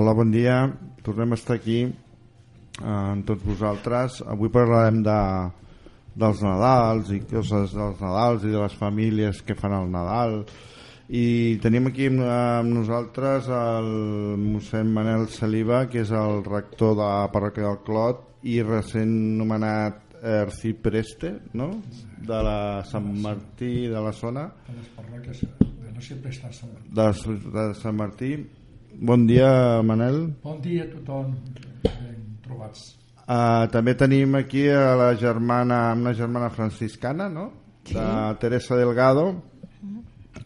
Hola, bon dia. Tornem a estar aquí eh, amb tots vosaltres. Avui parlarem de, dels Nadals i coses dels Nadals i de les famílies que fan el Nadal. I tenim aquí amb, amb nosaltres el mossèn Manel Saliva, que és el rector de la parròquia del Clot i recent nomenat Arcipreste, no? De la Sant Martí de la zona. de les parròquies de no sempre està Sant Martí. de, de Sant Martí. Bon dia, Manel. Bon dia a tothom, ben trobats. Uh, també tenim aquí a la germana, una germana franciscana, no? Sí. De Teresa Delgado,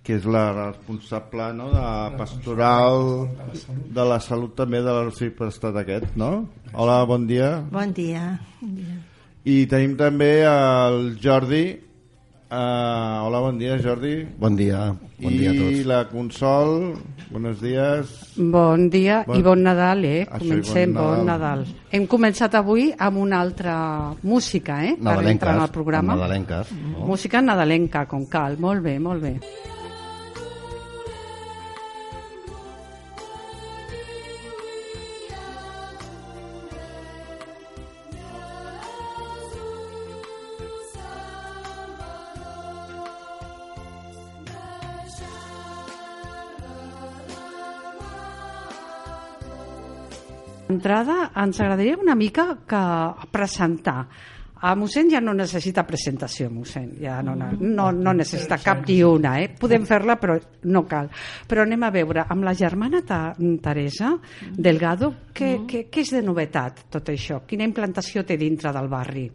que és la responsable no? de pastoral de la salut. de la salut també de l'arxiprestat aquest, no? Hola, bon dia. Bon dia. Bon dia. I tenim també el Jordi. Uh, hola, bon dia, Jordi. Bon dia, bon dia a I tots. la Consol, buenos días. Bon dia Bon- i bon Nadal, eh? Això, i Comencem, bon bon Nadal. Nadal. Hem començat avui amb una altra música, eh? Per entrar Nadalenques, en el programa. nadalenques, no? Música nadalenca, com cal. Molt bé, molt bé. D'entrada, ens agradaria una mica que presentar. A mossèn ja no necessita presentació, mossèn. Ja no, no, no, no necessita cap ni una, eh? Podem fer-la, però no cal. Però anem a veure, amb la germana Ta Teresa Delgado, què, què, què és de novetat tot això? Quina implantació té dintre del barri?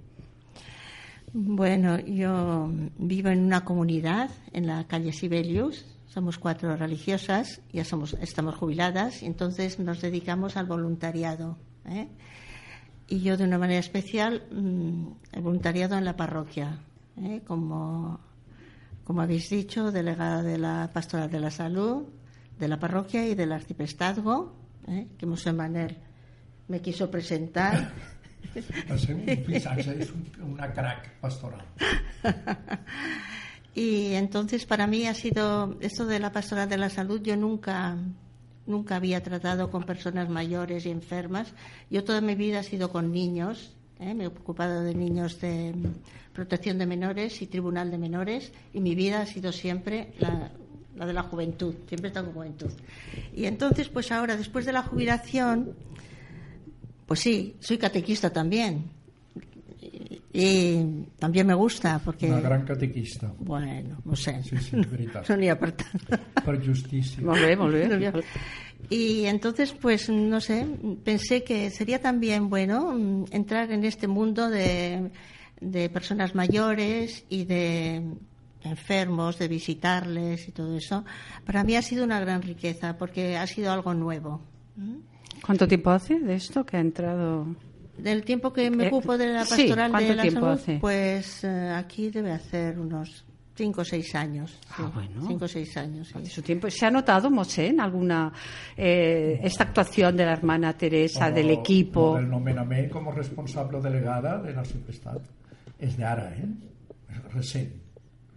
Bueno, yo vivo en una comunidad en la calle Sibelius. Somos cuatro religiosas, ya somos, estamos jubiladas, y entonces nos dedicamos al voluntariado. ¿eh? Y yo, de una manera especial, mm, el voluntariado en la parroquia, ¿eh? como, como habéis dicho, delegada de la Pastoral de la Salud, de la parroquia y del arciprestazgo, ¿eh? que José Manuel me quiso presentar. Un, una crack pastoral. Y entonces para mí ha sido esto de la pastoral de la salud, yo nunca nunca había tratado con personas mayores y enfermas. Yo toda mi vida he sido con niños, ¿eh? me he ocupado de niños de protección de menores y tribunal de menores y mi vida ha sido siempre la, la de la juventud, siempre he estado con juventud. Y entonces pues ahora después de la jubilación, pues sí, soy catequista también. Y, también me gusta porque... Una gran catequista, Bueno, no sé. Sí, sí, veritat. No n'hi ha per tant. per justícia. Molt bé, molt No bé. Y entonces, pues, no sé, pensé que sería también bueno mm, entrar en este mundo de, de personas mayores y de enfermos, de visitarles y todo eso. Para mí ha sido una gran riqueza porque ha sido algo nuevo. ¿Cuánto tiempo hace de esto que ha entrado? Del tiempo que me Eh, ocupo de la sí, pastoral ¿cuánto de la salud, hace? pues eh, aquí debe hacer unos cinco o seis años. Ah, sí, bueno. Cinco o seis años, sí. de su tiempo. ¿Se ha notado, Mosén, alguna eh, esta actuación de la hermana Teresa, Como- del equipo? como El nomenament com a responsable delegada de l'arxiprestat. És d'ara, eh? És recent.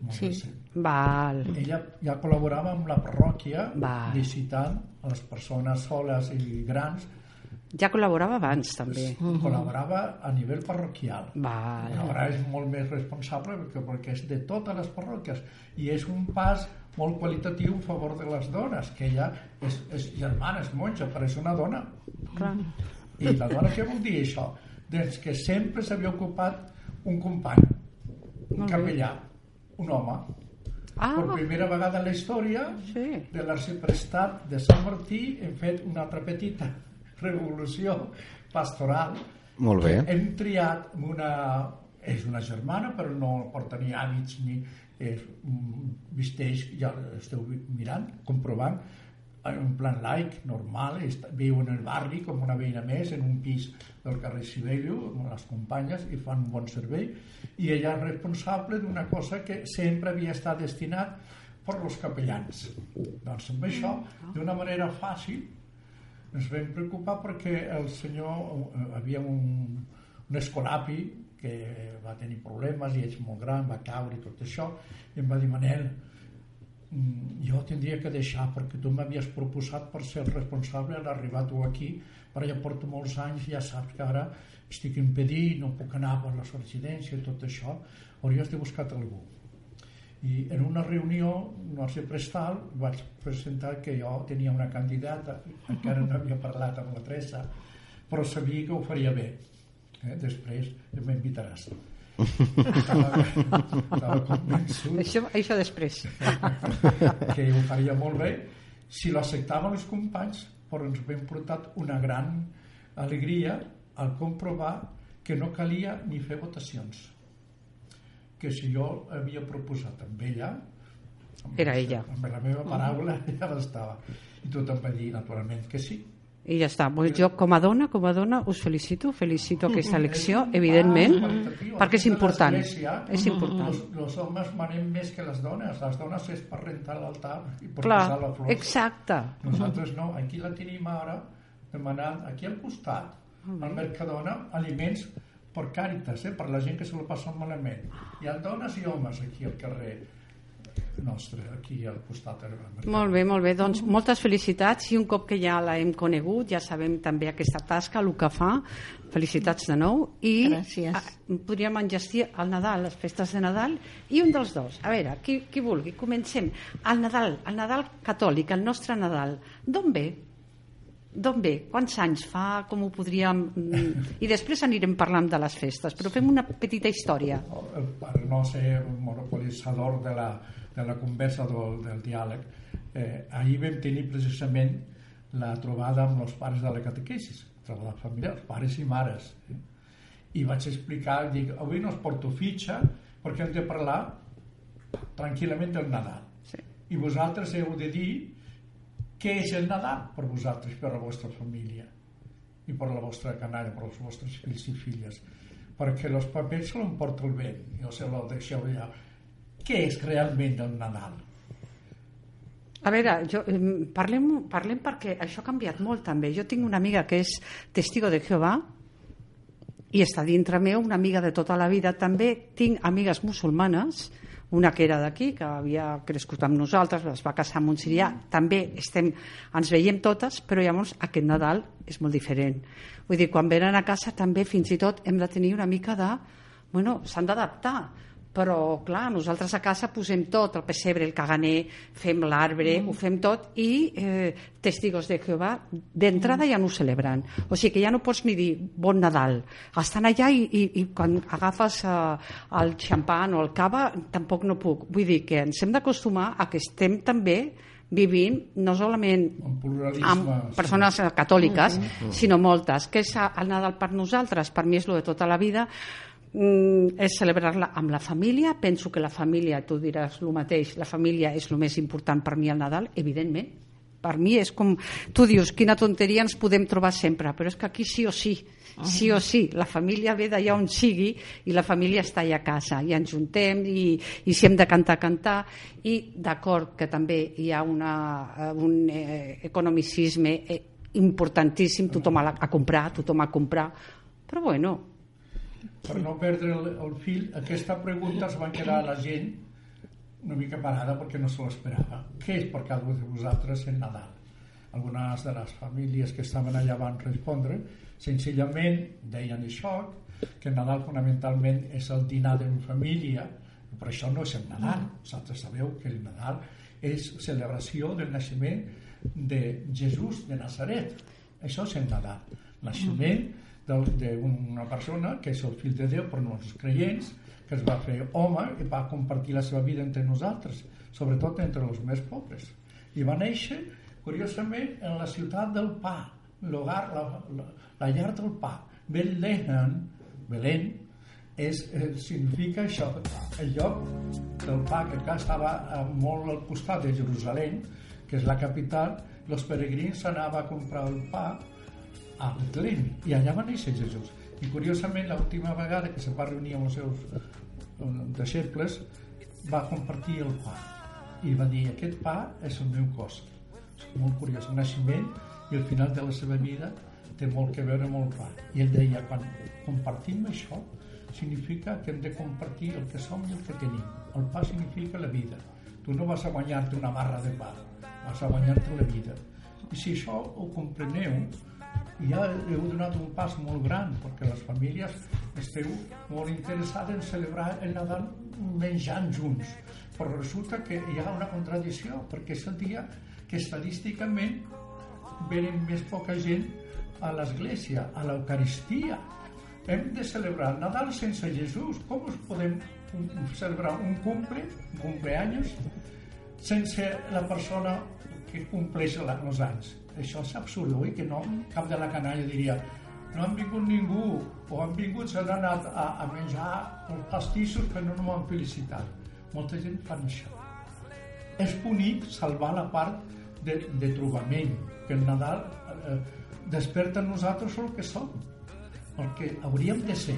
Molt Sí. recent. Val. Ella ja col·laborava amb la parròquia Va. visitant a les persones soles i grans Ja col·laborava abans, també. col·laborava a nivell parroquial Val. ara és molt més responsable perquè, perquè és de totes les parròquies i és un pas molt qualitatiu a favor de les dones que ella és, és germana, és monja però és una dona Clar. i la dona què vol dir això? Doncs que sempre s'havia ocupat un company un capellà un home Ah, per primera vegada en la història sí. de l'arxiprestat de Sant Martí hem fet una altra petita revolució pastoral Molt bé. hem triat una... és una germana però no porta ni hàbits ni és, mm, visteix, ja esteu mirant, comprovant en un plan laic, normal viu en el barri com una veïna més en un pis del carrer Sibello amb les companyes i fan un bon servei i ella és responsable d'una cosa que sempre havia estat destinat per los capellans doncs amb això, d'una manera fàcil ens vam preocupar perquè el senyor eh, havia un, un escolapi que va tenir problemes i és molt gran, va caure i tot això i em va dir Manel mm, jo tindria que deixar perquè tu m'havies proposat per ser el responsable d'arribar tu aquí però ja porto molts anys ja saps que ara estic impedit, no puc anar per la residència i tot això hauries de buscar algú i en una reunió no sé prestal vaig presentar que jo tenia una candidata encara no havia parlat amb la Teresa però sabia que ho faria bé eh? després m'invitaràs estava, estava convençut Això, això després. que ho faria molt bé si l'acceptaven els companys però ens hem portat una gran alegria al comprovar que no calia ni fer votacions que si jo havia proposat amb ella amb Era la- ella. amb la meva paraula ja estava i tothom va dir naturalment que sí I ja està. Pues jo, com a dona, com a dona, us felicito, felicito aquesta elecció, un evidentment, qualitatiu. perquè és important. És important. els, els homes manem més que les dones les dones és per rentar l'altar i per Clar, posar la flor exacte. nosaltres no, aquí la tenim ara demanant aquí al costat al Mercadona aliments per càritas, eh, per la gent que se lo passa malament hi ha dones i homes aquí al carrer nostre, aquí al costat. Molt bé, molt bé. Doncs moltes felicitats i un cop que ja la hem conegut, ja sabem també aquesta tasca, el que fa. Felicitats de nou. I Gràcies. ah, podríem enllestir el Nadal, les festes de Nadal, i un dels dos. A veure, qui, qui vulgui, comencem. El Nadal, el Nadal catòlic, el nostre Nadal. D'on ve? D'on ve? Quants anys fa? Com ho podríem... I després anirem parlant de les festes, però fem una petita història. Per no ser monopolitzador de la, de la conversa del, del diàleg eh, ahir vam tenir precisament la trobada amb els pares de la catequesis trobada familiar, pares i mares eh? i vaig explicar dic, avui no us porto fitxa perquè hem de parlar tranquil·lament del Nadal Sí. i vosaltres heu de dir què és el Nadal per vosaltres, per la vostra família i per la vostra canalla, per els vostres fills i filles perquè els papers se l'emporta el vent no se lo deixeu allà què és realment el Nadal? A veure, jo, em, parlem, parlem perquè això ha canviat molt també. Jo tinc una amiga que és testigo de Jehovà i està dintre meu, una amiga de tota la vida. També tinc amigues musulmanes, una que era d'aquí, que havia crescut amb nosaltres, es va casar amb un sirià. També estem, ens veiem totes, però llavors aquest Nadal és molt diferent. Vull dir, quan venen a casa també fins i tot hem de tenir una mica de... Bueno, s'han d'adaptar però clar, nosaltres a casa posem tot, el pessebre, el caganer, fem l'arbre, mm. ho fem tot i eh, testigos de Jehovà d'entrada ja no ho celebren. O sigui que ja no pots ni dir bon Nadal. Estan allà i, i, i quan agafes eh, el xampan o el cava tampoc no puc. Vull dir que ens hem d'acostumar a que estem també vivint no solament amb persones catòliques, sinó moltes. Què és el Nadal per nosaltres? Per mi és el de tota la vida mm, és celebrar-la amb la família. Penso que la família, tu diràs el mateix, la família és el més important per mi al Nadal, evidentment. Per mi és com, tu dius, quina tonteria ens podem trobar sempre, però és que aquí sí o sí, sí o sí, la família ve d'allà on sigui i la família està allà a casa. I ens juntem i, i si hem de cantar, cantar. I d'acord que també hi ha una, eh, un eh, economicisme eh, importantíssim, tothom a, la, a comprar, tothom a comprar, però bueno, per no perdre el, el fil, aquesta pregunta es va quedar a la gent una mica parada perquè no se l'esperava. Què és per cada un de vosaltres el Nadal? Algunes de les famílies que estaven allà van respondre senzillament deien això, que Nadal fonamentalment és el dinar de família, però això no és el Nadal. Vosaltres sabeu que el Nadal és celebració del naixement de Jesús de Nazaret. Això és el Nadal. Naixement del- d'una persona que és el fill de Déu per nosaltres creients, que es va fer home i va compartir la seva vida entre nosaltres, sobretot entre els més pobres. I va néixer, curiosament, en la ciutat del pa, l'hogar, la, la, la llar del pa. Belén, Belén, és, eh, significa això, el lloc del pa, que acá estava eh, molt al costat de Jerusalem, que és la capital, els peregrins anaven a comprar el pa a Betlem, i allà va néixer Jesús. I curiosament, l'última vegada que se va reunir amb els seus deixebles, va compartir el pa i va dir, aquest pa és el meu cos. És molt curiós, el naixement i el final de la seva vida té molt que veure amb el pa. I ell deia, quan compartim això, significa que hem de compartir el que som i el que tenim. El pa significa la vida. tu no vas a guanyar-te una barra de pa, vas a guanyar-te la vida. I si això ho compreneu, ja heu donat un pas molt gran, perquè les famílies esteu molt interessades en celebrar el Nadal menjant junts. Però resulta que hi ha una contradicció, perquè és el dia que estadísticament venen més poca gent a l'església, a l'Eucaristia. Hem de celebrar el Nadal sense Jesús. Com us podem celebrar un cumple, un cumpleaños, sense la persona que compleix els anys? Això és absurd, oi? Que no, cap de la canalla diria no han vingut ningú, o han vingut, s'han anat a, a menjar els pastissos que no, m'han felicitat. Molta gent fan això és bonic salvar la part de, de trobament, que el Nadal eh, desperta en nosaltres el que som, el que hauríem de ser.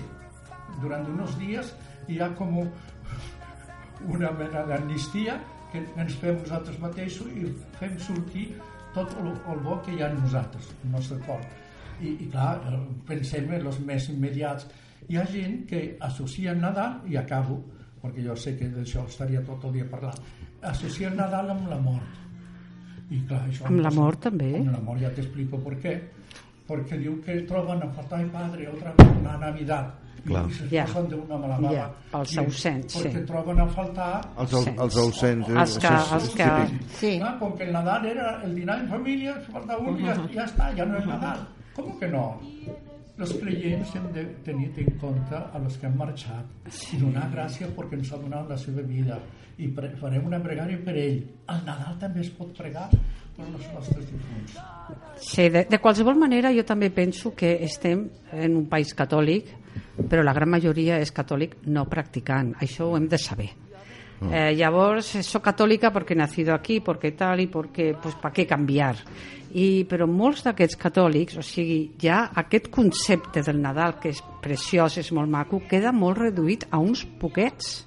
Durant uns dies hi ha com un- una mena d'amnistia que ens fem nosaltres mateixos i fem sortir tot el, el bo que hi ha en nosaltres, el nostre cor. I, i clar, eh, pensem en els més immediats. Hi ha gent que associa Nadal, i acabo, perquè jo sé que d'això estaria tot el dia parlant, associa Nadal amb la mort. I clar, això Amb la mort, també. Amb la mort, ja t'explico per què. Perquè diu que troben a faltar el padre otra vez una Navidad. Clar. I Ja. posen de una mala baba. Ja, pels I- ausents, sí. Perquè troben a faltar Els, els, els ausents. eh? Els que- els que-. Sí. Clar, com que el Nadal era el dinar en família, falta un, ja, ja està, ja no és Nadal. Com que no? Els creients hem de tenir en compte a los que han marxat i donar gràcies perquè ens ha donat la seva vida i farem una pregària per ell. Al Nadal també es pot pregar per els nostres difunts. Sí, de, de qualsevol manera jo també penso que estem en un país catòlic, però la gran majoria és catòlic no practicant. Això ho hem de saber. Eh, llavors, eh, soc catòlica perquè he nacido aquí, perquè tal i perquè, pues, per què canviar? I, però molts d'aquests catòlics, o sigui, ja aquest concepte del Nadal, que és preciós, és molt maco, queda molt reduït a uns poquets,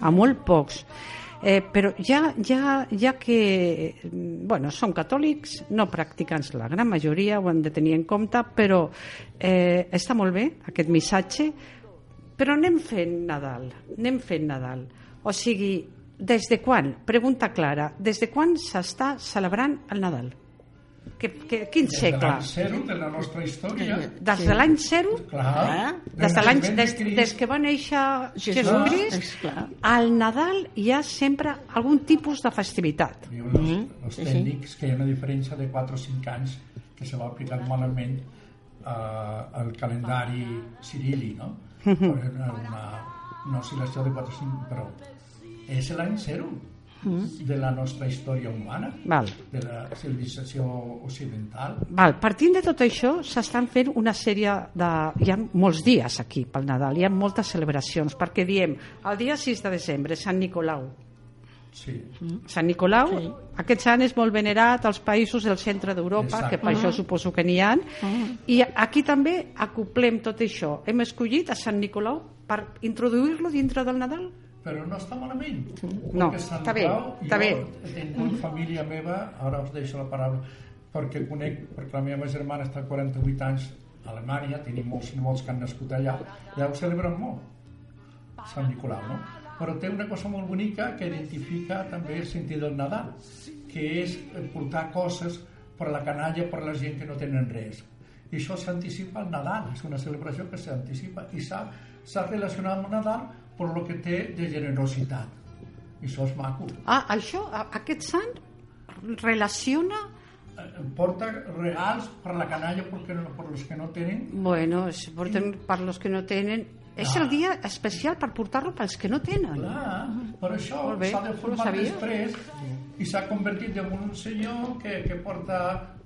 a molt pocs. Eh, però ja, ja, ja que mm, bueno, són catòlics, no practicants la gran majoria, ho han de tenir en compte, però eh, està molt bé aquest missatge, però anem fent Nadal, anem fent Nadal. O sigui, des de quan? Pregunta clara. Des de quan s'està celebrant el Nadal? Que, que, quin Des de segle? l'any zero de la nostra història. Des de l'any zero? Clar. Ah, Des, de l'any, des, des que va néixer Jesús, Jesucrist, esclar. al Nadal hi ha sempre algun tipus de festivitat. Els, els sí, tècnics que hi ha una diferència de 4 o 5 anys que se va aplicar malament eh, al calendari cirili, no? Mhm. Per una, una, una oscil·lació de 4 o 5, però és l'any zero Mhm. de la nostra història humana, Val. de la civilització occidental. Val, partint de tot això, s'estan fent una sèrie de... Hi ha molts dies aquí pel Nadal, hi ha moltes celebracions, perquè diem, el dia 6 de desembre, Sant Nicolau. Sí. Sant Nicolau, Sí. aquest sant és molt venerat als països del centre d'Europa, que per això suposo que n'hi ha, i aquí també acoplem tot això. Hem escollit a Sant Nicolau per introduir-lo dintre del Nadal? Però no està malament. No, Sant està bé, està bé. Tinc família meva, ara us deixo la paraula, perquè conec, perquè la meva germana està 48 anys a Alemanya, tenim molts, molts que han nascut allà, ja ho celebren molt, Sant Nicolau, no? Però té una cosa molt bonica que identifica també el sentit del Nadal, que és portar coses per la canalla, per la gent que no tenen res. I això s'anticipa al Nadal, és una celebració que s'anticipa i s'ha s'ha relacionat amb el Nadal per lo que té de generositat. I això és maco. Ah, això, a- aquest sant relaciona... Eh, Porta regals per la canalla perquè no, per los que no tenen. Bueno, es porten per los que no tenen... És el dia especial per portar-lo pels que no tenen. Clar, per això Molt bé, s'ha de no formar sabia. després i s'ha convertit en un senyor que, que porta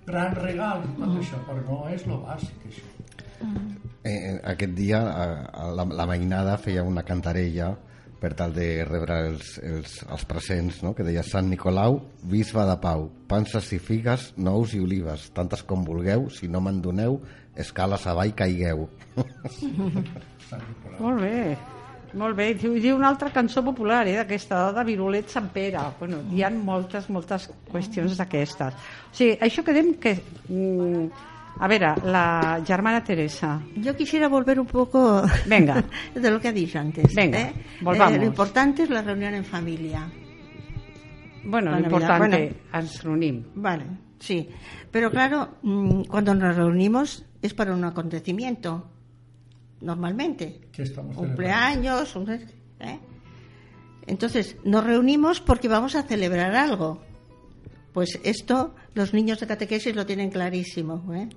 grans regals i tot això, però no és lo bàsic, això. Eh, aquest dia eh, la, la mainada feia una cantarella per tal de rebre els, els, els presents, no? que deia Sant Nicolau, bisbe de pau, panses i figues, nous i olives, tantes com vulgueu, si no me'n doneu, escales avall caigueu. Molt bé. Molt bé, diu, diu una altra cançó popular, eh, d'aquesta de Virolet Sant Pere. Bueno, hi ha moltes, moltes qüestions d'aquestes. O sigui, això que dèiem que... Mm, a veure, la germana Teresa. Yo quisiera volver un poco Venga. de lo que ha dicho antes. Venga, ¿eh? volvamos. Eh, lo importante es la reunión en familia. Bueno, lo importante, Bueno, ens reunim. Vale, sí. Pero claro, mm, cuando nos reunimos es para un acontecimiento, normalmente. ¿Qué estamos Cumpleaños, un- ¿eh? Entonces, nos reunimos porque vamos a celebrar algo. Pues esto los niños de catequesis lo tienen clarísimo. ¿eh?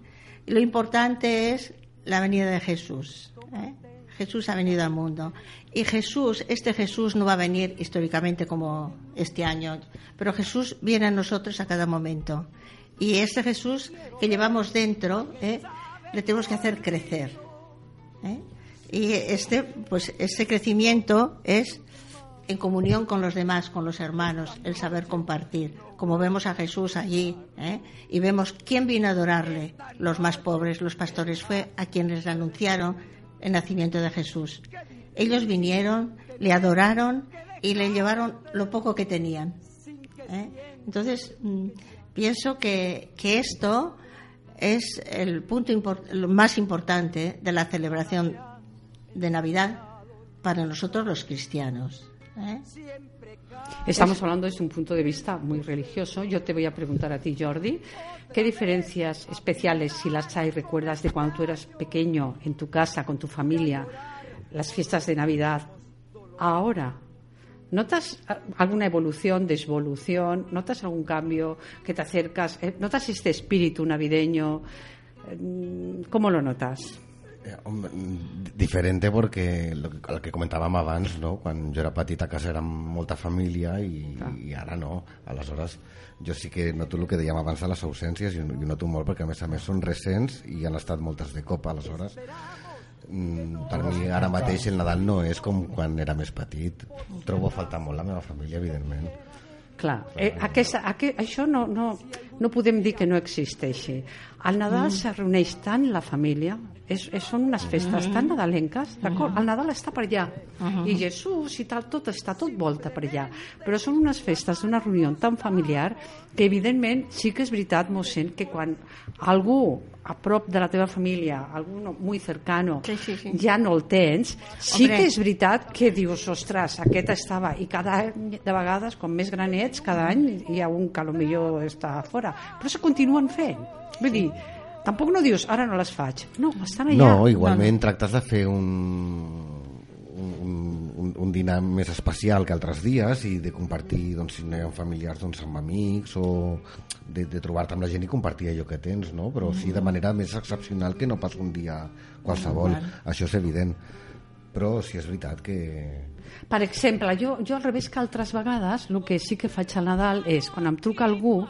Y lo importante es la venida de Jesús. ¿eh? Jesús ha venido al mundo. Y Jesús, este Jesús no va a venir históricamente como este año, pero Jesús viene a nosotros a cada momento. Y ese Jesús que llevamos dentro, ¿eh? le tenemos que hacer crecer. ¿eh? Y este, pues, ese crecimiento es en comunión con los demás, con los hermanos, el saber compartir. Como vemos a Jesús allí, ¿eh? y vemos quién vino a adorarle, los más pobres, los pastores, fue a quienes le anunciaron el nacimiento de Jesús. Ellos vinieron, le adoraron y le llevaron lo poco que tenían. ¿eh? Entonces, mm, pienso que, que esto es el punto import- más importante de la celebración de Navidad para nosotros los cristianos. ¿Eh? Estamos hablando desde un punto de vista muy religioso. Yo te voy a preguntar a ti, Jordi, ¿qué diferencias especiales, si las hay, recuerdas de cuando tú eras pequeño, en tu casa, con tu familia, las fiestas de Navidad, ahora? ¿Notas alguna evolución, desvolución? ¿Notas algún cambio que te acercas? Eh, ¿Notas este espíritu navideño? ¿Cómo lo notas? Eh, diferente perquè el, que- el que comentàvem abans, no? quan jo era petit a casa érem molta família i, i ara no. Aleshores, jo sí que noto el que dèiem abans de les ausències i, ho- i ho noto molt perquè a més a més són recents i han estat moltes de cop, aleshores mm, per mi ara mateix el Nadal no és com quan era més petit. Trobo a faltar molt la meva família, evidentment. Clar, eh, aquesta, aquest, això no, no, no podem dir que no existeixi. Al Nadal se reuneix tant la família, és, és, són unes festes tan nadalenques, d'acord? El Nadal està per allà, i Jesús i tal, tot està tot volta per allà, però són unes festes d'una reunió tan familiar que evidentment sí que és veritat, mossèn, que quan algú a prop de la teva família, algú muy cercano, Sí, sí, sí. ja no el tens, sí Hombre. que és veritat que dius, ostres, aquest estava, i cada any, de vegades, com més gran ets, cada any hi ha un que potser està fora, però se continuen fent. Vull dir, tampoc no dius, ara no les faig. No, estan allà. No, igualment tractes de fer un, un, un, un dinar més especial que altres dies i de compartir, doncs, si no hi ha familiars, doncs, amb amics o de, de trobar-te amb la gent i compartir allò que tens, no? Però sí de manera més excepcional que no pas un dia qualsevol. Això és evident. Però sí és veritat que... Per exemple, jo, jo al revés que altres vegades, el que sí que faig al Nadal és, quan em truca algú,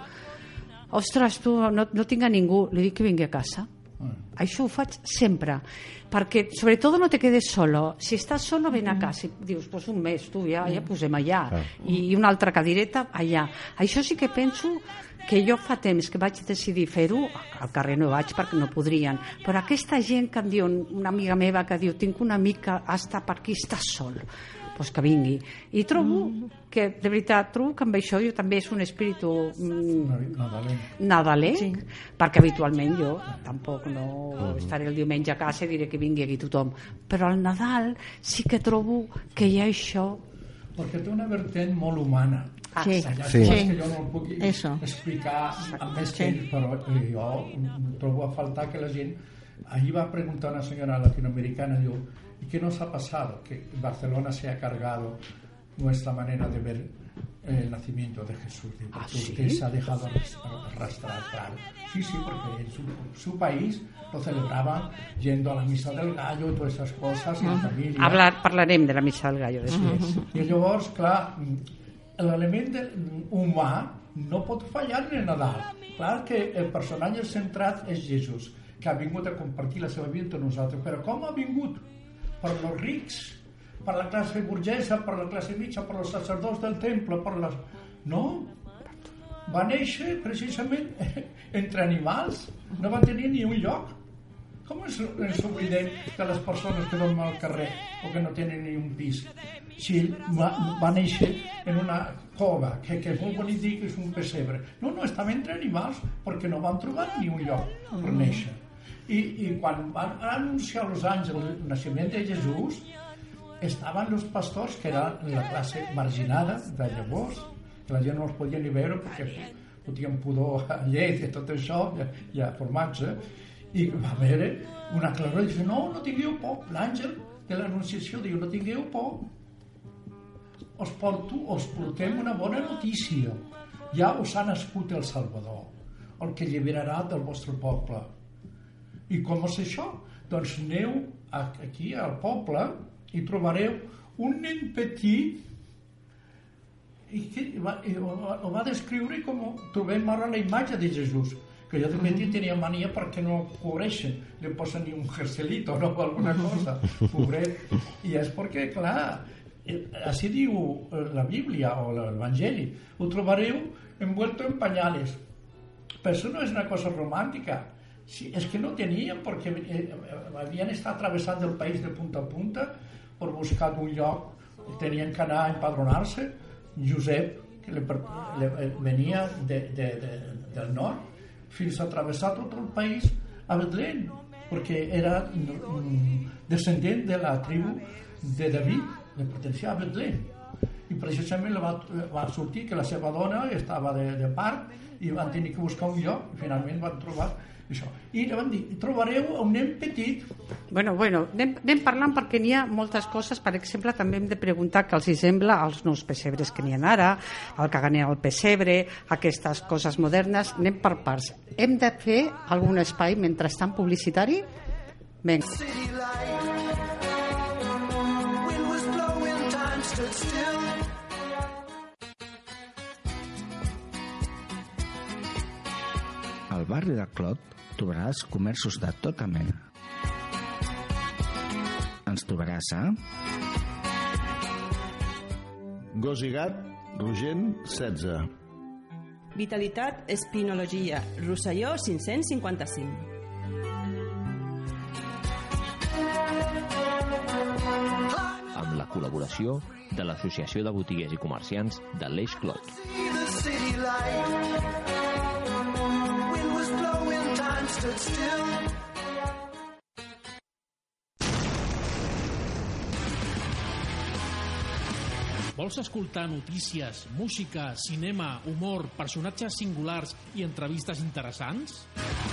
ostres, tu no, no tinc a ningú, li dic que vingui a casa. Això ho faig sempre, perquè sobretot no te quedes solo. Si estàs solo, ven a casa. I dius, pues un mes, tu ja, ja posem allà. I, I una altra cadireta allà. Això sí que penso que jo fa temps que vaig decidir fer-ho, al carrer no vaig perquè no podrien, però aquesta gent que em diu, una amiga meva que diu, tinc una amica, està per aquí, està sol, pues que vingui. I trobo que, de veritat, trobo que amb això jo també és un espíritu mm, Nadalenc. nadalenc, sí. perquè habitualment jo tampoc no estaré el diumenge a casa i diré que vingui aquí tothom. Però al Nadal sí que trobo que hi ha això... Perquè té una vertent molt humana. Ah, Sí. Sí. Sí. que jo no el puc Eso. explicar amb més Sí. temps, però eh, jo mm, trobo a faltar que la gent... Ahí va a preguntar una señora latinoamericana, digo, ¿y qué nos ha pasado? Que Barcelona se ha cargado nuestra manera de ver eh, el nacimiento de Jesús. Digo, ¿Ah, sí? se ha dejado arrastrar, claro. Sí, sí, porque en su, su país lo celebraban yendo a la misa del gallo y todas esas cosas, en familia. Hablar, parlarem de la missa del gallo després. I llavors, clar, l'element de- humà no pot fallar en Nadal. Clar que el personatge centrat és Jesús, que ha vingut a compartir la seva vida amb nosaltres. Però com ha vingut? Per los rics, per la classe burgesa, per la classe mitja, per els sacerdots del temple, per les... No, va néixer precisament entre animals, no va tenir ni un lloc. Com ens, ens oblidem de les persones que dormen al carrer o que no tenen ni un pis? Si va, va néixer en una cova, que, que és molt bonic dir que és un pessebre. No, no, estava entre animals perquè no van trobar ni un lloc per néixer. I, i quan van anunciar els àngels el naixement de Jesús, estaven els pastors, que era la classe marginada de llavors, que la gent no els podia ni veure perquè fotien pudor a llet i tot això, i a, i a formatge, i va haver una claror i diu, no, no tingueu por, l'àngel de l'anunciació diu, no tingueu por, us, porto, us portem una bona notícia, ja us ha nascut el Salvador, el que alliberarà del vostre poble. I com és això? Doncs aneu aquí al poble i trobareu un nen petit. I que va, ho, va descriure com trobem ara la imatge de Jesús que jo de petit tenia mania perquè no cobreixen, li posen ni un jerselito no, o alguna cosa, pobret i és perquè, clar eh, així diu eh, la Bíblia o l'Evangeli, ho trobareu envuelto en pañales. Però això no és una cosa romàntica sí, és que no tenien perquè eh, havien estat travessant el país de punta a punta per buscar un lloc tenien que anar a empadronar-se Josep, que le, le, venia de, de, de, del nord, fins a travessar tot el país a Betlem, perquè era descendent de la tribu de David, de pertenecia a Betlem. I precisament va, va sortir que la seva dona estava de, de part i van tenir que buscar un lloc i finalment van trobar això. I li van dir, trobareu un nen petit. Bueno, bueno, anem, anem parlant perquè n'hi ha moltes coses. Per exemple, també hem de preguntar què els hi sembla als nous pessebres que n'hi ha ara, el que gana el pessebre, aquestes coses modernes. Anem per parts. Hem de fer algun espai mentrestant publicitari? Vinga. Al barri de Clot trobaràs comerços de tota mena. Ens trobaràs a... Gos i gat, Rogent 16. Vitalitat Espinologia, Rosselló 555. amb la col·laboració de l'Associació de Botiguers i Comerciants de l'Eix Clot. Vols escoltar notícies, música, cinema, humor, personatges singulars i entrevistes interessants?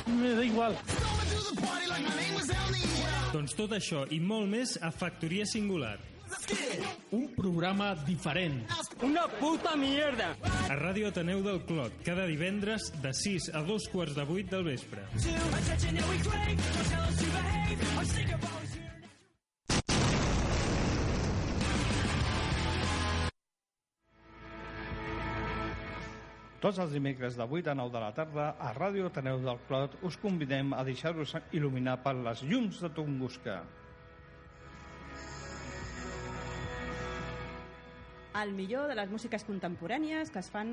Me da igual. Doncs tot això i molt més a Factoria Singular. Un programa diferent. Una puta mierda. A Ràdio Ateneu del Clot, cada divendres de 6 a 2 quarts de 8 del vespre. Tots els dimecres de 8 a 9 de la tarda a Ràdio Ateneu del Clot us convidem a deixar-vos il·luminar per les llums de Tunguska. El millor de les músiques contemporànies que es fan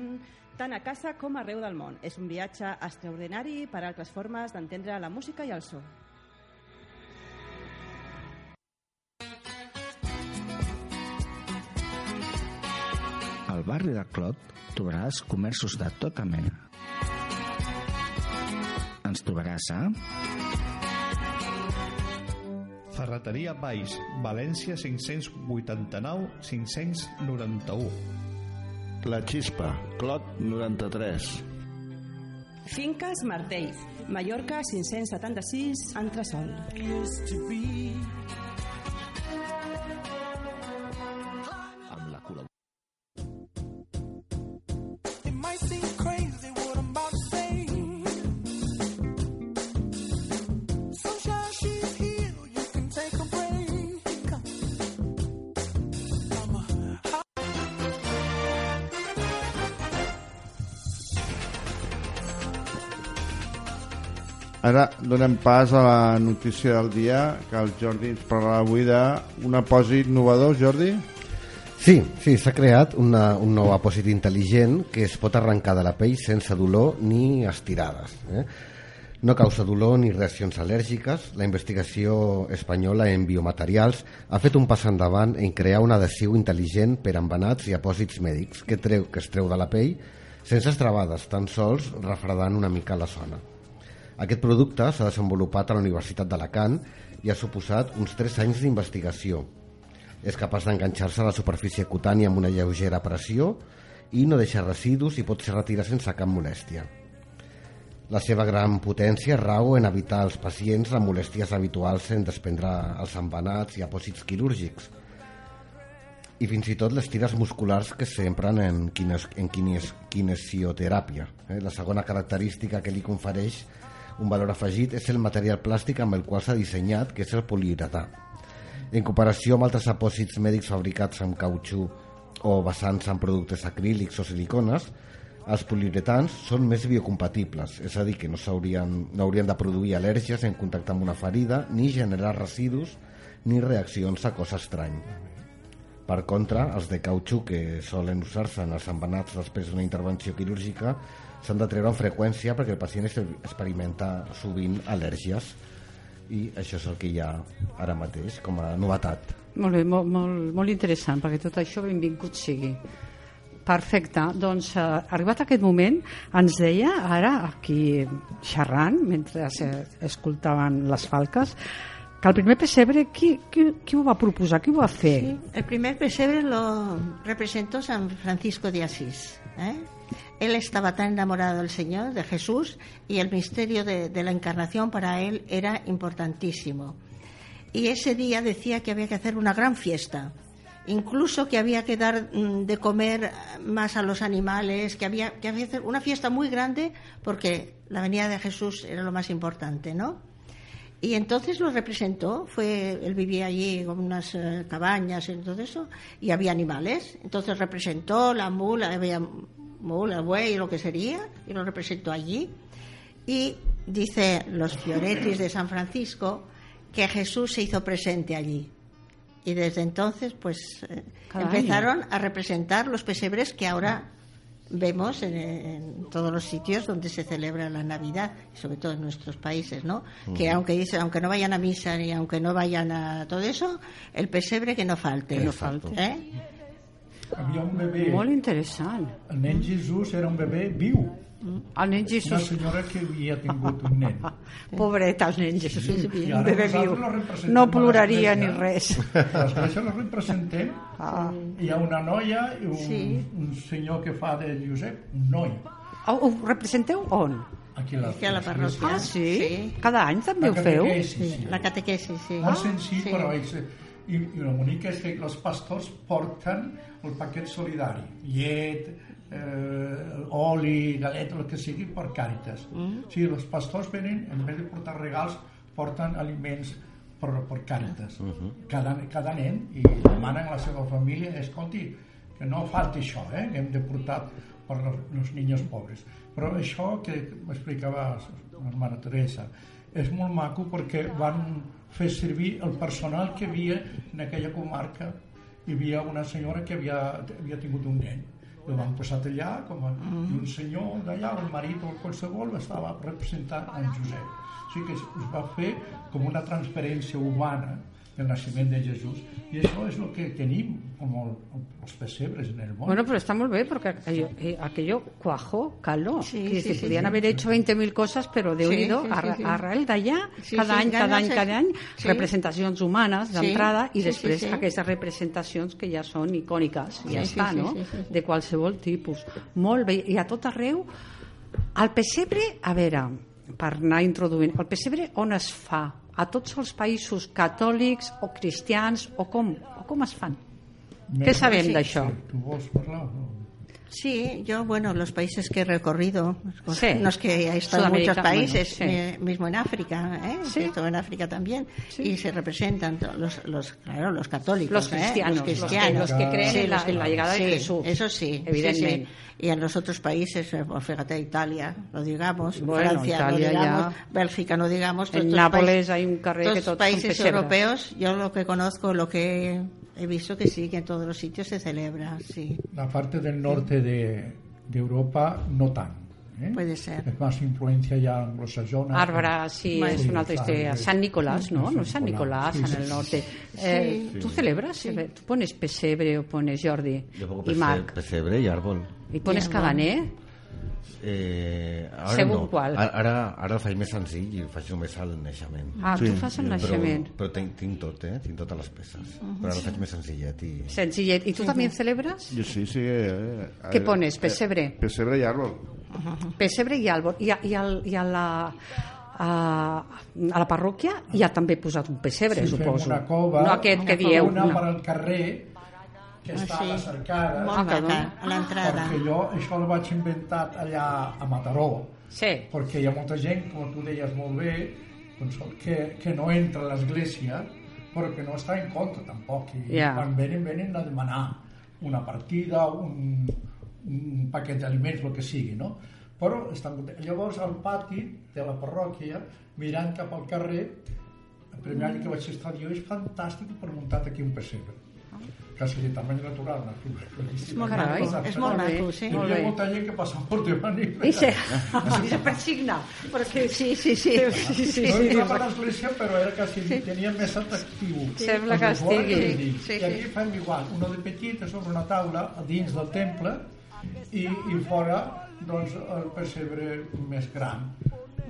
tant a casa com arreu del món. És un viatge extraordinari per a altres formes d'entendre la música i el so. Al barri de Clot trobaràs comerços de tota mena. Ens trobaràs a... Ferreteria Baix, València 589 591. La Xispa, Clot 93. Finques Martell, Mallorca 576, Entresol. Amb Ara donem pas a la notícia del dia que el Jordi ens parlarà avui d'un apòsit innovador, Jordi. Sí, sí, s'ha creat una, un nou apòsit intel·ligent que es pot arrencar de la pell sense dolor ni estirades. Eh? No causa dolor ni reaccions al·lèrgiques. La investigació espanyola en biomaterials ha fet un pas endavant en crear un adhesiu intel·ligent per embenats i apòsits mèdics que, treu, que es treu de la pell sense estrabades, tan sols refredant una mica la zona. Aquest producte s'ha desenvolupat a la Universitat d'Alacant i ha suposat uns 3 anys d'investigació. És capaç d'enganxar-se a la superfície cutània amb una lleugera pressió i no deixa residus i pot ser retirat sense cap molèstia. La seva gran potència rau en evitar als pacients les molèsties habituals en desprendre els embanats i apòsits quirúrgics i fins i tot les tires musculars que s'empren en, quines, en quines, kinesioteràpia. Eh? La segona característica que li confereix un valor afegit és el material plàstic amb el qual s'ha dissenyat, que és el poliuretà. En comparació amb altres apòsits mèdics fabricats amb cautxú o basant-se en productes acrílics o silicones, els poliuretans són més biocompatibles, és a dir, que no, no haurien de produir al·lèrgies en contacte amb una ferida, ni generar residus, ni reaccions a cos estrany. Per contra, els de cautxú que solen usar-se en els embanats després d'una intervenció quirúrgica s'han de treure amb freqüència perquè el pacient experimenta sovint al·lèrgies i això és el que hi ha ara mateix com a novetat. Molt bé, molt, molt, molt interessant, perquè tot això benvingut sigui. Perfecte, doncs eh, arribat aquest moment ens deia ara aquí xerrant mentre escoltaven les falques que el primer pessebre qui, qui, qui ho va proposar, qui ho va fer? Sí, el primer pessebre lo representó San Francisco de Asís ¿eh? Él estaba tan enamorado del Señor, de Jesús, y el misterio de, la encarnación para él era importantísimo. Y ese día decía que había que hacer una gran fiesta, incluso que había que dar mm, de comer más a los animales, que había que hacer una fiesta muy grande porque la venida de Jesús era lo más importante, ¿no? Y entonces lo representó, fue, él vivía allí con unas eh, cabañas y todo eso, y había animales. Entonces representó la mula, había mula, buey, lo que sería, y lo representó allí. Y dice los Fioretis de San Francisco que Jesús se hizo presente allí. Y desde entonces, pues, eh, empezaron a representar los pesebres que ahora vemos en, en, todos los sitios donde se celebra la Navidad, sobre todo en nuestros países, ¿no? Uh -huh. Que aunque dice, aunque no vayan a misa ni aunque no vayan a todo eso, el pesebre que no falte. Que no falte. ¿Eh? Havia un bebè... Molt interessant. El nen Jesús era un bebè viu. El nen Jesús. Una senyora que havia tingut un nen. Pobret, el nen Jesús. I un ara bebè viu. No ploraria ni res. A l'església lo representem. Ah. Hi ha una noia i un, Sí. un senyor que fa de Josep, un noi. Ho, ho representeu on? Aquí a la, Aquí a la parròquia. Ah, sí? Sí. Cada any també ho La feu? catequesi, sí. La catequesis, sí. Molt senzill, sí. però és, i, i el bonic és que els pastors porten el paquet solidari, llet, eh, oli, galeta, el que sigui, per càritas. Mm. O sigui, els pastors venen, en vez de portar regals, porten aliments per, per càritas. Uh -huh. cada, cada nen, i demanen a la seva família, escolti, que no falti això, eh? que hem de portar per los niños pobres. Però això que m'explicava la hermana Teresa, és molt maco perquè van fer servir el personal que havia en aquella comarca. Hi havia una senyora que havia, havia tingut un nen. El van posar allà, com a, i un senyor d'allà, un marit o qualsevol, estava representant en Josep. O sigui que es va fer com una transferència humana del naixement de Jesús i això és el que tenim com el, els pessebres en el món. Bueno, pero está muy bien porque aquello, eh, aquello cuajó, caló. Sí, Quiere sí, sí, podían sí. haber hecho 20.000 cosas, pero de Sí, unido sí, a, sí, sí. a rael d'allà, Sí, cada sí, any, cada any, cada any, sí. representacions humanes Sí, d'entrada i sí, després sí, sí. aquestes representacions que ja són icòniques, ja Sí, està, sí, sí, no? sí, sí, sí. De qualsevol tipus. Molt bé, i a tot arreu, el pessebre, a veure, per anar introduint, el pessebre on es fa? A tots els països catòlics o cristians o com, o com es fan? Què sabem sí. d'això? Tu vols parlar? No? Sí, yo, bueno, los países que he recorrido, Sí. no es que he estado en muchos países, bueno, sí. eh, mismo en África, ¿eh? Sí. He estado en África también, y se representan los, los, claro, los católicos, Los ¿eh? cristianos, los que- cristianos. los que creen Sí, en la- los que- en la llegada de Jesús. Eso sí, Evidentemente. Y en los otros países, eh, pues fíjate, Italia, lo digamos, Bueno, Francia, Italia no digamos, ya. Bélgica, no digamos. En Nápoles países- hay un todos que todos países europeos, yo lo que conozco, lo que he visto que sí, que en todos los sitios se celebra, sí. La parte del norte de, de Europa no tant. Eh? Puede ser. És més influència ja anglosajona. Arbra, sí, Bueno, es una claro, historia. es- San Nicolás, ¿no? No es San Nicolás, sí, en el sí, norte. Eh, Sí. ¿Tú celebras? ¿Tú pones pesebre o pones Jordi Jo pongo y pese- Marc? pesebre y árbol. ¿Y pones caganer? Eh, ara Segon no. qual. Ara, ara, el faig més senzill i faig només el naixement. Ah, tu fas el naixement. Però, però tinc, tinc tot, eh? Tinc totes les peces. Però ara el faig més senzillet i... Sencillet. ¿Y tú también celebras? Yo sí, sí. eh, ¿Qué eh, pones? eh, ¿Pesebre? pesebre y árbol. Pessebre i àlbor. I a, i, al, i a la a, a la parròquia hi ha també posat un pessebre, Sí, suposo. una cova, no aquest que una dieu. Una no. per al carrer, que està sí. a la cercada. Molt maca, a l'entrada. Perquè jo això el vaig inventar allà a Mataró. Sí. Perquè hi ha molta gent, com tu deies molt bé, doncs, que, que no entra a l'església, però que no està en contra tampoc. I Ja. quan venen, venen a demanar una partida, un, un paquet d'aliments, el que sigui, no? Però estan contents. Llavors, al pati de la parròquia, mirant cap al carrer, el primer any que vaig estar jo, és fantàstic per muntat aquí un pessebre quasi de tamany natural. No? És molt maco, és molt maco, sí. Hi havia molta gent que passava per davant i... I se, i se persigna, perquè sí, sí, sí. sí, sí, no sí, entrava a l'església, però era quasi, sí. tenia més atractiu. Sembla que estigui. dins. Sí, I aquí fem igual, uno de petit sobre una taula a dins del temple i, i fora doncs, el pessebre més gran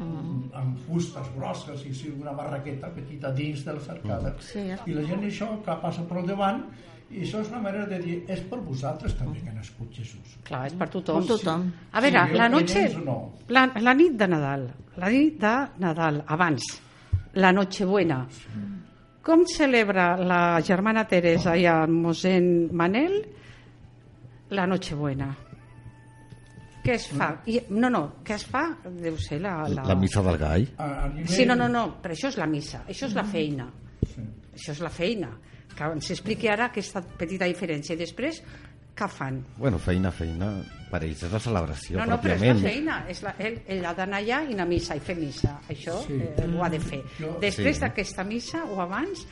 amb fustes grosses i sí, una barraqueta petita dins de la cercada Sí. i la gent això que passa per davant i això és una manera de dir és per vosaltres també que ha nascut Jesús Clar, és per tothom. Per tothom. A veure, Sí, la noche... no? La, la nit de Nadal, la nit de Nadal, abans, la Nochebuena. Com celebra la germana Teresa i el mossèn Manel la Nochebuena? Què es fa? I, no, no, què es fa? Deu ser la... La, La missa del gall. a, a nivell... Sí, no, no, no, però això és la missa, això és la feina. Sí. Això és la feina. Que ens expliqui ara aquesta petita diferència. I després, què fan? Bueno, feina, feina, per ells és la celebració, No, no, però és la feina. És la, ell, ell ha d'anar allà i anar a missa i fer missa. Això Sí. eh, ho ha de fer. Jo- Després Sí. d'aquesta missa o abans,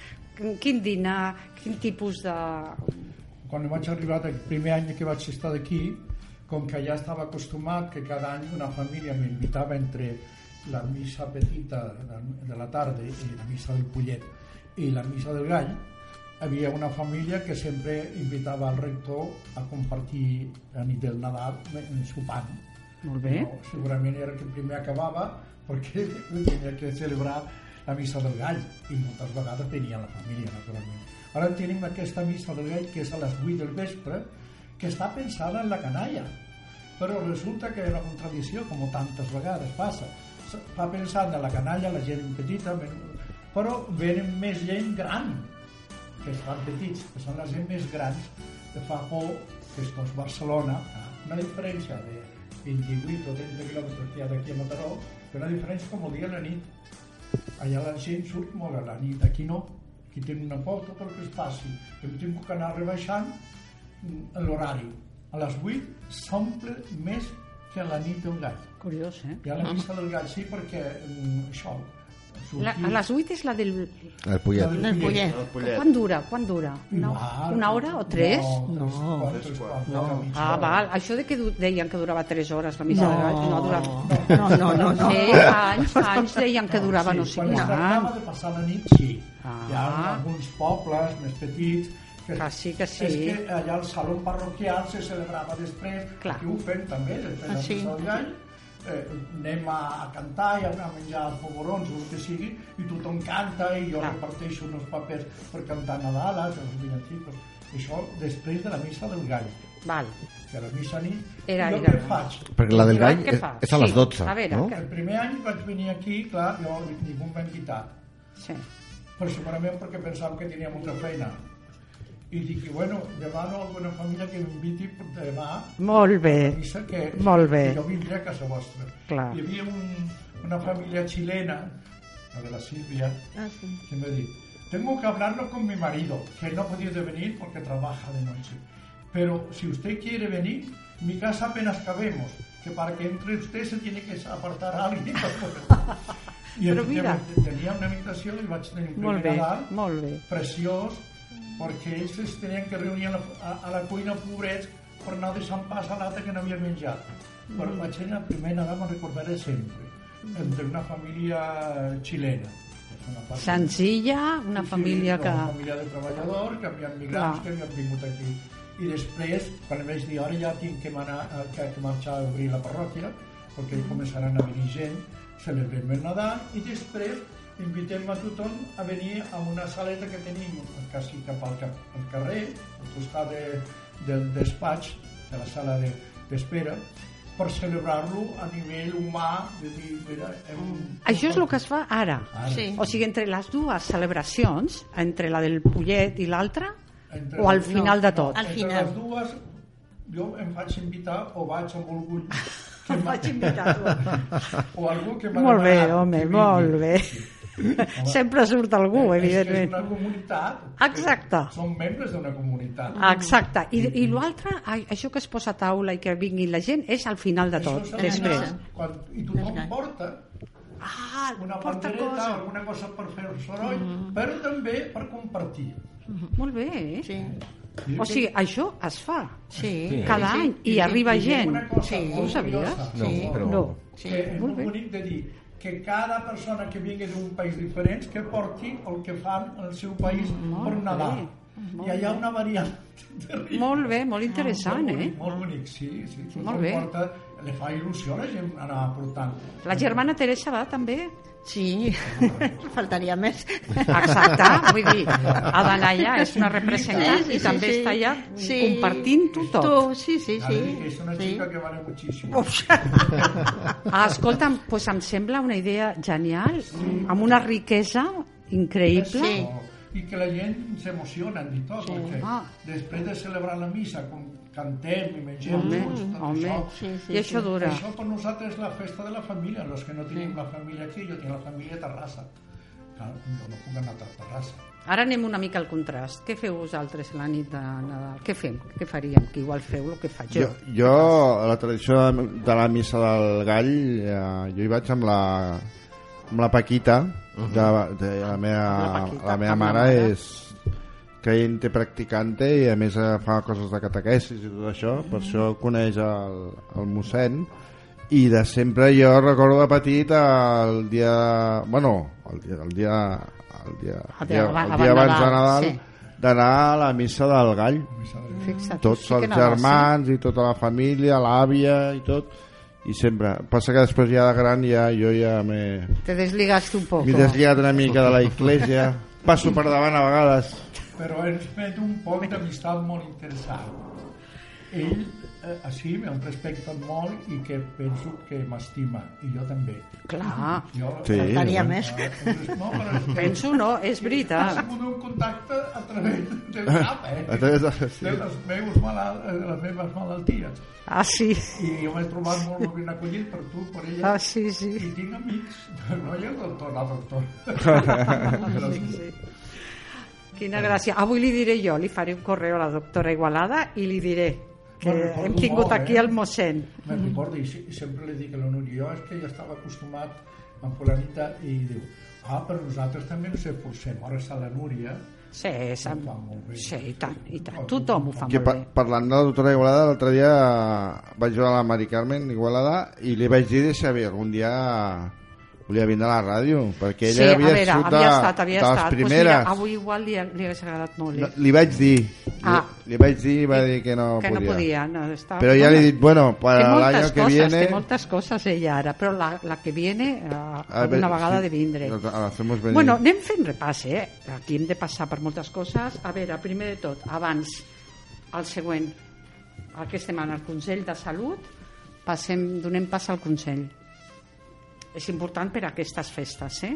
quin dinar, quin tipus de... quan vaig arribar el primer any que vaig estar d'aquí, com que ja estava acostumat que cada any una família m'invitava entre la missa petita de- la tarda i la missa del Pollet i la missa del Gall, havia una família que sempre invitava al rector a compartir la nit del Nadal sopant. Molt bé. No, segurament era que primer acabava perquè tenia que celebrar la missa del gall i moltes vegades tenia la família, naturalment. Ara tenim aquesta missa del gall que és a les 8 del vespre que està pensada en la canalla. Però resulta que era una contradicció com tantes vegades passa. Fa pensant en la canalla, la gent petita però venen més gent gran que estan petits, que són les gent més grans que fa por que és Barcelona una diferència de 28 o 30 quilòmetres que hi ha d'aquí a Mataró però una diferència com el dia la nit. Allà la gent surt molt a la nit aquí no, aquí tenen una por tot el que es passi hem tingut que anar rebaixant l'horari a les 8 s'omple més que a la nit del gall Curiós, eh? i a la missa del gall sí perquè mm, això La, a les 8 és la del... El pollet. La del El Pollet. pollet. Quan dura? Quan dura? Una, Igual. una hora o tres? No, tres quarts, tres quarts, No. Ah, val. Això de que deien que durava 3 hores la missa No. de gall, no ha durat... No, no, no, no. Sí, anys, anys deien que durava no sé quan es quant. tractava de passar la nit, sí. Ah. Hi ha alguns pobles més petits que, sí, que sí. És que allà al saló parroquial se celebrava després, Clar. aquí ho fem també, després Ah, de sí. del gall, eh, anem a, a cantar i a menjar polvorons o el que sigui i tothom canta i jo Clar. reparteixo uns papers per cantar Nadal, els villancicos. Això després de la missa del gall, Val. que a la missa nit. Era- jo era- què faig? Perquè la del gall és, és a les Sí, 12, a veure, no? que- El primer any vaig venir aquí, clar, jo ningú em va invitar, Sí. però segurament perquè pensava que tenia molta feina. I dic, bueno, demano a alguna família que m'inviti demà Molt a bé. missa que, Molt bé. que jo vindré a casa vostra. Clar. Hi havia un, una família xilena, la de la Sílvia, Ah, sí. que me dijo, tengo que hablarlo con mi marido, que no ha podido venir porque trabaja de noche. Pero si usted quiere venir, mi casa apenas cabemos, que para que entre usted se tiene que apartar a alguien. I Però mira. tenia una habitació i vaig tenir un Molt primer bé, Nadal molt bé. preciós, perquè ells es tenien que reunir a la, a, a la cuina pobrets per no deixar pas a l'altre que no havia menjat. Però vaig el primer Nadal, me'n recordaré sempre, entre una família xilena. una part- Senzilla, una Sí, família sí, que... Una família de treballadors que havien migrants Clar. que havien vingut aquí. i després, quan vaig dir ara ja tinc que, manar, eh, que, que marxar a obrir la parròquia, perquè començaran a venir gent, celebrem el Nadal i després invitem a tothom a venir a una saleta que tenim quasi cap al, cap, al carrer, al costat de, del despatx, de la sala de- d'espera, per celebrar-lo a nivell humà, de dir, mira, hem, Això és el que es fa ara. Ara. Sí. O sigui, entre les dues celebracions, entre la del Pollet i l'altra, o al final de tot? No, entre les dues, jo em faig invitar o vaig amb orgull que em vaig invitar o algú que m'ha Molt bé, home, molt bé. Sempre surt algú, És que és evidentment. una comunitat. Exacte. Som membres d'una comunitat. Exacte. I, i l'altre, ai, això que es posa a taula i que vingui la gent, és al final de Això tot, és al després. final, Quan, I tothom porta ah, una porta bandereta, cosa. alguna cosa per fer soroll, però també per compartir. Molt bé, eh? Sí. O sigui, això es fa Sí. cada Sí, any sí. i Sí, arriba I gent. una cosa Sí. Ho sabies? Sí. No, però- No. Sí. que és Molt bonic de dir que cada persona que vingui d'un país diferent que porti el que fan al seu país Molt per Nadal. bé, molt I hi ha bé. una variant de ritme. Molt bé, molt interessant, molt eh? bonic, Molt bonic, sí. sí. Molt bé. Porta, li fa il·lusió a la gent anar portant. La germana Teresa va també? Sí, faltaria més. Exacte, vull dir, ha d'anar allà, és una representant Sí, sí, i sí, també sí. està allà Sí. compartint-ho tot. Tu, sí, sí, sí. que és una sí. xica que vale moltíssim. Ah, escolta'm, pues em sembla una idea genial, amb una riquesa increïble. Sí. I que la gent s'emociona i tot, Sí. perquè Ah. després de celebrar la missa, com cantem i mengem Home, junts, tot home. això, Sí, sí, I això sí. dura. Això per nosaltres és la festa de la família, els que no tenim la família aquí, jo tinc la família a Terrassa. Clar, jo no puc anar a Terrassa. Ara anem una mica al contrast. Què feu vosaltres la nit de Nadal? Què fem? Què faríem? Que igual feu el que faig jo. Jo, jo, a la tradició de, la missa del gall, eh, jo hi vaig amb la, amb la Paquita, de, de, la, meva, la Paquita, la meva mare mare. és creient i practicante i a més eh, fa coses de catequesis i tot això, per això coneix el, el mossèn. I de sempre jo recordo de petit el dia bueno el dia, el dia, el dia, El dia el dia abans de Nadal, sí. d'anar a la missa del gall. Fixa't, tots sí els germans i tota la família, l'àvia i tot. I sempre, passa que després ja de gran ja, jo ja m'he Sí. Te desligaste un poco. m'he desligat una mica de la iglesia. Passo per davant a vegades Però ens fet un poc d'amistat molt interessant. Ell, eh, així, em respecta molt i que penso que m'estima, i jo també. Clar, Jo, Sí, Faltaria home. més. Eh, no, però que penso no, és ha veritat. sigut un contacte a través del cap, eh? A través de- sí. de les, meus malal, eh, les meves malalties. Ah, sí. I jo m'he trobat molt ben acollit per tu, per ella. Ah, sí, sí. I tinc amics, no hi ha el doctor, la doctora. Sí, sí. Quina gràcia. Avui li diré jo, li faré un correu a la doctora Igualada i li diré que recordo hem tingut molt, aquí eh? el mossèn. Me'n recordo i se- sempre li dic a la Núria, jo és que ja estava acostumat amb fulanita i diu, ah, però nosaltres també ens esforcem, ara està la Núria, Sí, bé. sí, i tant, i tant. Tothom ho fa que molt pa bé. parlant de la doctora Igualada l'altre dia vaig jugar a la Mari Carmen Igualada i li vaig dir si havia algun dia volia vindre a la ràdio perquè ella sí, havia, veure, sigut havia estat, havia de les estat. Pues primeres mira, avui igual li, li hagués agradat molt. no, Eh? li vaig dir Ah. li, li vaig dir i va dir que no que podia no podia. No, està... però ja li he dit bueno, moltes año que coses, viene té moltes coses ella ara, però la, la que viene eh, una vegada sí, de vindre. venir. Bueno, anem fent repàs, eh? Aquí hem de passar per moltes coses. A veure, primer de tot, abans, el següent, estem en el Consell de Salut, passem, donem pas al Consell. És important per a aquestes festes, eh?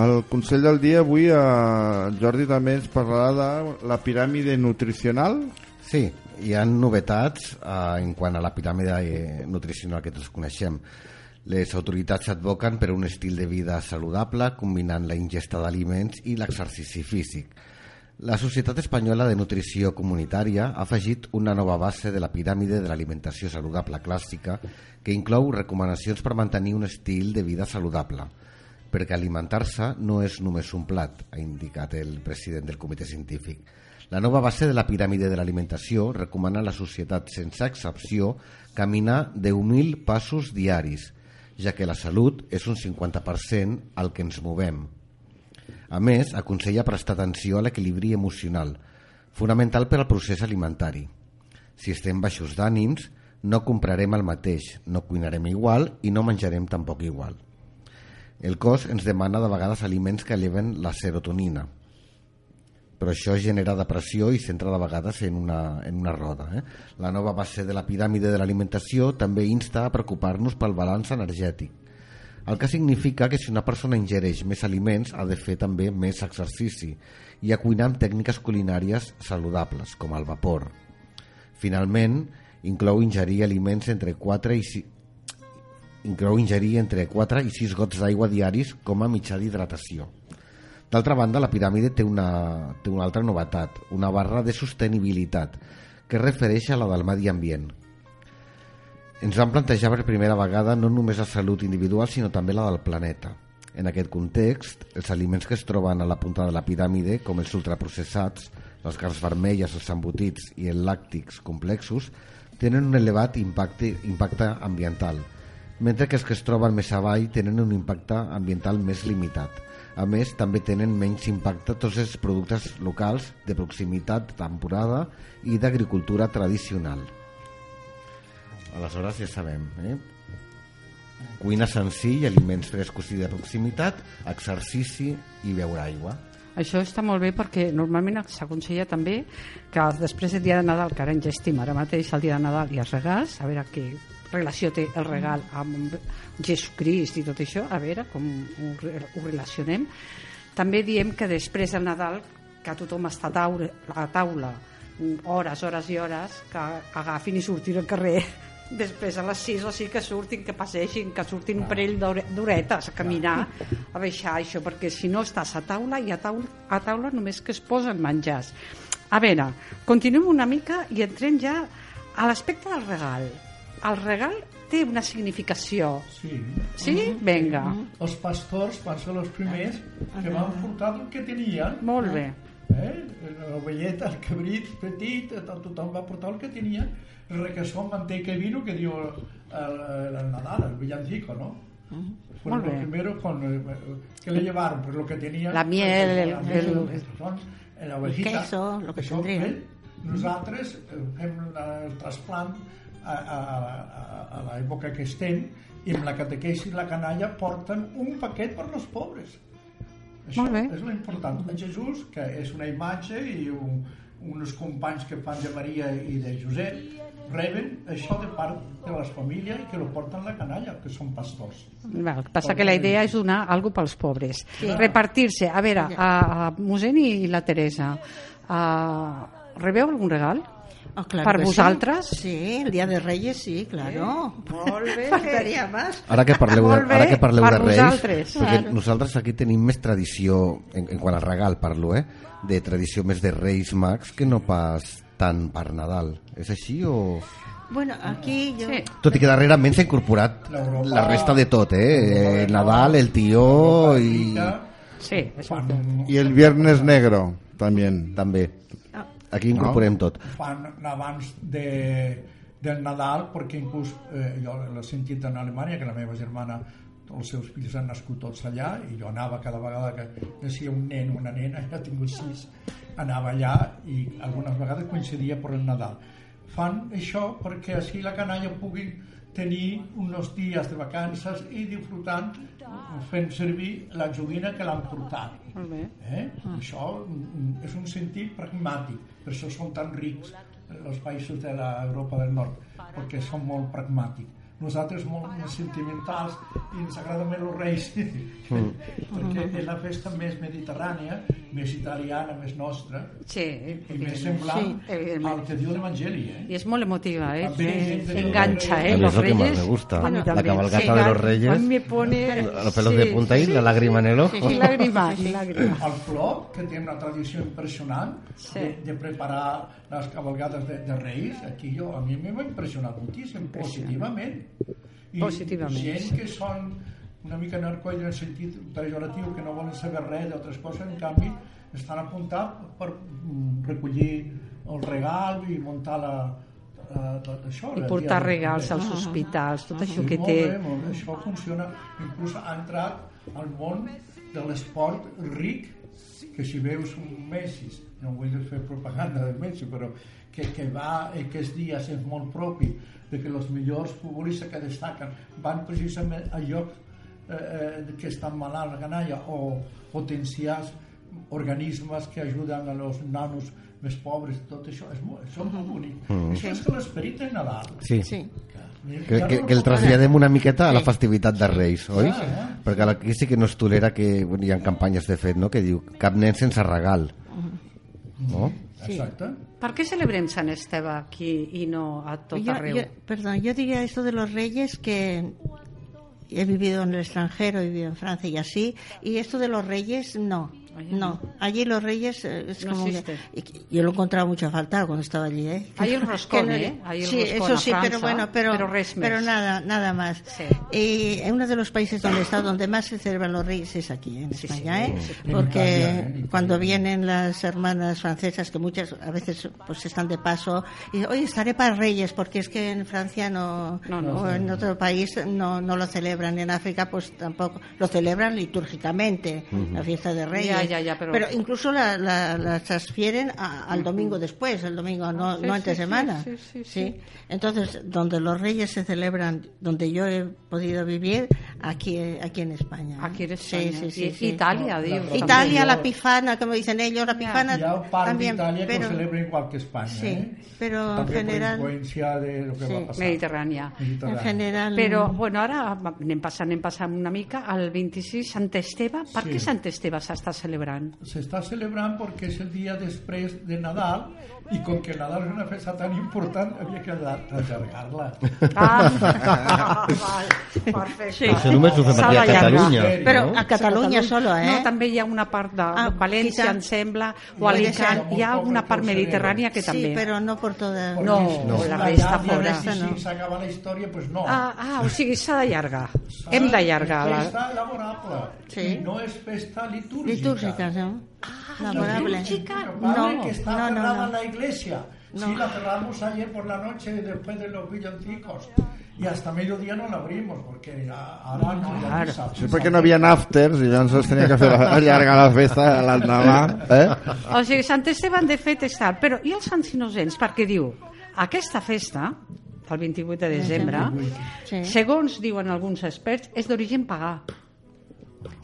El Consell del Dia avui eh, Jordi també ens parlarà de la piràmide nutricional Sí, hi ha novetats eh, en quant a la piràmide eh, nutricional que tots coneixem. Les autoritats advoquen per un estil de vida saludable combinant la ingesta d'aliments i l'exercici físic. La Societat Espanyola de Nutrició Comunitària ha afegit una nova base de la piràmide de l'alimentació saludable clàssica que inclou recomanacions per mantenir un estil de vida saludable perquè alimentar-se no és només un plat, ha indicat el president del comitè científic. La nova base de la piràmide de l'alimentació recomana a la societat sense excepció caminar 10.000 passos diaris, ja que la salut és un 50% al que ens movem. A més, aconsella prestar atenció a l'equilibri emocional, fonamental per al procés alimentari. Si estem baixos d'ànims, no comprarem el mateix, no cuinarem igual i no menjarem tampoc igual. El cos ens demana de vegades aliments que eleven la serotonina, però això genera depressió i s'entra de vegades en una, en una roda. Eh? La nova base de la piràmide de l'alimentació també insta a preocupar-nos pel balanç energètic, el que significa que si una persona ingereix més aliments ha de fer també més exercici i a cuinar amb tècniques culinàries saludables, com el vapor. Finalment, inclou ingerir aliments entre 4 i 6 inclou ingerir entre 4 i 6 gots d'aigua diaris com a mitjà d'hidratació. D'altra banda, la piràmide té una, té una altra novetat, una barra de sostenibilitat, que es refereix a la del medi ambient. Ens vam plantejar per primera vegada no només la salut individual, sinó també la del planeta. En aquest context, els aliments que es troben a la punta de la piràmide, com els ultraprocessats, les carns vermelles, els embotits i els làctics complexos, tenen un elevat impacte, impacte ambiental, mentre que els que es troben més avall tenen un impacte ambiental més limitat. A més, també tenen menys impacte tots els productes locals de proximitat, temporada i d'agricultura tradicional. Aleshores ja sabem, eh? Cuina senzill, aliments frescos i de proximitat, exercici i beure aigua. Això està molt bé perquè normalment s'aconsella també que després del dia de Nadal, que ara en gestim ara mateix el dia de Nadal i els regals, a veure què relació té el regal amb Jesucrist i tot això, a veure com ho, ho relacionem. També diem que després del Nadal, que tothom està a taula, a taula hores, hores i hores, que agafin i surtin al carrer després a les 6 o 6 que surtin, que passegin, que surtin un parell d'horetes a caminar, a baixar això, perquè si no estàs a taula i a taula, a taula només que es posen menjars. A veure, continuem una mica i entrem ja a l'aspecte del regal. El regal té una significació. Sí. Sí? Vinga. Els pastors van ser els primers que van portar el que tenien. Molt bé. Eh? L'ovelleta, el cabrit petit, tothom va portar el que tenia. El requesón, manteca y vino que dio el, el Nadal, el villancico, ¿no? Fue Molt lo bé. primero con, eh, que le llevaron, pues lo que tenía. La miel, el- la miel, el- el, son, la ovejita. El queso, lo que Això, tendrían. eh? Nosaltres eh, fem el trasplant a, a, a, a l'època que estem i amb la catequesi i la canalla porten un paquet per als pobres. Això Molt bé. és l'important. En Jesús, que és una imatge i un, uns companys que fan de Maria i de Josep, reben això de part de les famílies i que lo porten la canalla, que són pastors. Val, passa que la idea és donar alguna pels pobres. Sí. Repartir-se. A veure, a, a Mosén i la Teresa, a, rebeu algun regal? Oh, claro Per vosaltres? Sí. sí, el Día de Reyes sí, claro. Molt bé. Faltaria más. Ara que parleu, de, ara que parleu per de Reis, vosaltres. perquè Claro. nosaltres aquí tenim més tradició, en, en quant al regal parlo, eh? de tradició més de Reis Mags que no pas tant per Nadal. És així o...? Bueno, aquí yo... Sí. Tot i que darrerament s'ha incorporat la resta de tot, eh? eh del Nadal, el tió i... Sí, és Y el Viernes Negro también. També. Aquí incorporem tot. fan abans de, del Nadal, perquè inclús eh, jo l'he sentit en Alemanya, que la meva germana els seus fills han nascut tots allà i jo anava cada vegada que naixia un nen o una nena, ja he tingut sis anava allà i algunes vegades coincidia per el Nadal fan això perquè així la canalla pugui tenir uns dies de vacances i disfrutant fent servir la joguina que l'han portat Molt bé. Eh? Això mm, és un sentit pragmàtic, per això són tan rics els països de l'Europa del Nord, perquè són molt pragmàtics. Nosaltres molt més sentimentals i ens agrada més els reis, perquè és la festa més mediterrània, més italiana, més nostra, Sí, i més semblant Sí, al que diu l'Evangeli. Eh? I és molt emotiva, eh? També, Sí, sí, engancha, sí. eh? A Los es lo que más Reyes. me gusta. A mí La cabalgata Sí, de los a Reyes. mí me pone... Los pelos de punta y la lágrima en el ojo. Sí, lágrima, i lágrima. El Flor, que té una tradició impressionant Sí. de, de preparar les cabalgades de, de Reis, aquí jo, a mi m'ha impressionat moltíssim, positivament. I Positivament, gent que són una mica narcoide en el sentit pejoratiu, que no volen saber res d'altres coses, en canvi estan apuntats per mm, recollir el regal i muntar la, la això, I portar regals als Ah, hospitals, tot ah, això sí, que molt té... Bé, molt bé, això funciona. Inclús ha entrat al món de l'esport ric, que si veus un Messi, no vull fer propaganda de Messi, però que, que va aquests dies és molt propi de que els millors futbolistes que destaquen van precisament a llocs eh, eh, que estan malalts, canalla, o potenciar organismes que ajuden a los nanos més pobres, tot això és molt, això és molt bonic. Mm. Això és que l'esperit de Nadal. Sí. Sí. Que, que, que el traslladem una miqueta a la Sí. festivitat de Reis, oi? Clar, eh? Perquè aquí sí que no es tolera que bueno, hi ha campanyes de fet, no?, que diu cap nen sense regal. No? Sí. Exacte. Per què celebrem Sant Esteve aquí i no a tot yo, arreu? yo- perdón, yo diría esto de los reyes que he vivido en el extranjero, he vivido en Francia y así, y esto de los reyes, no. No, allí los reyes eh, es No como que- yo lo he encontrado mucho a faltar cuando estaba allí, ¿eh? Hay el roscón, no- ¿eh? Hay el sí, roscón eso sí, pero bueno, pero, nada, nada más. Sí. Y en uno de los países donde estado, donde más se celebran los reyes es aquí, en Sí, España, ¿eh? Porque ¿eh? Cuando vienen las hermanas francesas, que muchas a veces pues están de paso, y oye, estaré para Reyes, porque es que en Francia no, o en otro país no, no lo celebran, en África pues tampoco, lo celebran litúrgicamente, la fiesta de Reyes. Ya, ya, ya, pero- incluso la, la, la transfieren a- al domingo después, el domingo, no, Sí, no sí, entre sí, semana. sí, sí, sí. Entonces, donde los Reyes se celebran, donde yo he podido vivir, aquí, aquí en España. Aquí en España. sí, sí, I- sí. Italia. Italia, la pifana, como dicen ellos, la pifana también, d'Itàlia que pero, ho celebra igual que Espanya, Sí, eh? pero en També per general- influència de lo que Sí. va passar. Mediterrània. en Mediterrani. general... Però, bueno, ara anem passant, anem passant una mica. El 26, Sant Esteve. Per Sí. què Sant Esteve s'està celebrant? S'està celebrant perquè és el dia després de Nadal i com que Nadal és una festa tan important havia que allargar-la. Ah, perfecte. Això només ho fem S'ha aquí a d'allargar. Catalunya. Però no? a Catalunya solo, eh? No, també hi ha una part de Ah, València, quizá. em sembla, o Alicant. Hi ha alguna part mediterrània que sí, també. però no por toda... No, Perquè la resta fora. Si, no. s'acaba la història, doncs no. Ah, ah, o sigui, s'ha d'allargar. Hem d'allargar. És La... festa laborable. Sí. I no és festa litúrgica. Litúrgicas, ¿no? Que pasa es No, que está no, no, cerrada no. la iglesia. No. Sí, la cerramos ayer por la noche después de los villancicos. Y hasta mediodía no la abrimos, porque ya- ahora no, ya Claro. ni saps. Sí, perquè no hi havia afters i llavors es tenia que fer la- allargar la festa l'endemà. Eh? O sigui, Sant Esteban de fet està... Però i els Sants Innocents? Perquè diu, aquesta festa, el 28 de desembre, Sí. segons diuen alguns experts, és d'origen pagà.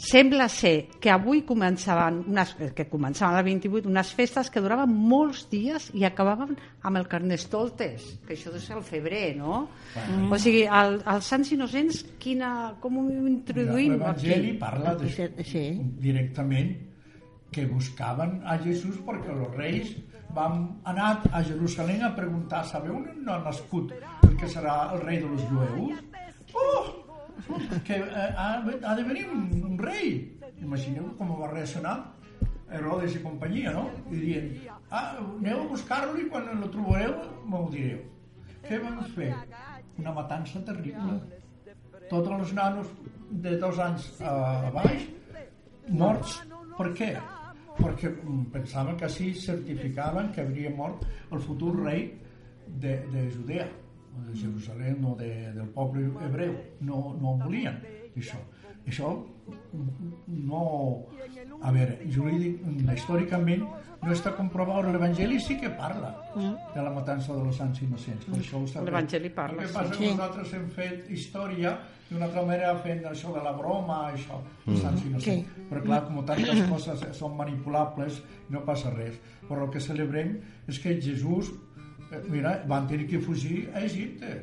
Sembla ser que avui començaven, unes, que començaven el 28, unes festes que duraven molts dies i acabaven amb el Carnestoltes, que això deu ser el febrer, no? O sigui, el, els Sants Innocents, quina, com ho introduïm L'Evangeli aquí? parla de, Sí. directament que buscaven a Jesús perquè els reis van anar a Jerusalem a preguntar sabeu on ha nascut el que serà el rei dels jueus? Oh! Que eh, ha, ha de venir un, un rei imagineu com va reaccionar Herodes i companyia, no? I dient, ah, aneu a buscar-lo i quan el trobareu m'ho direu. Què van fer? Una matança terrible. Tots els nanos de dos anys a, a baix morts. Per què? Perquè pensaven que així certificaven que hauria mort el futur rei de, de Judea, o de Jerusalem o de, del poble hebreu. No, no volien, això. Això no... A veure, jurídic, històricament no està comprovat. L'Evangeli sí que parla de la matança de los sants innocents. Per això ho sabem. L'Evangeli parla, El que passa sí. que nosaltres hem fet història d'una altra manera fent això de la broma, això, mm. sants innocents. Sí. Però clar, com tantes coses són manipulables, no passa res. Però el que celebrem és que Jesús, eh, mira, van tenir que fugir a Egipte.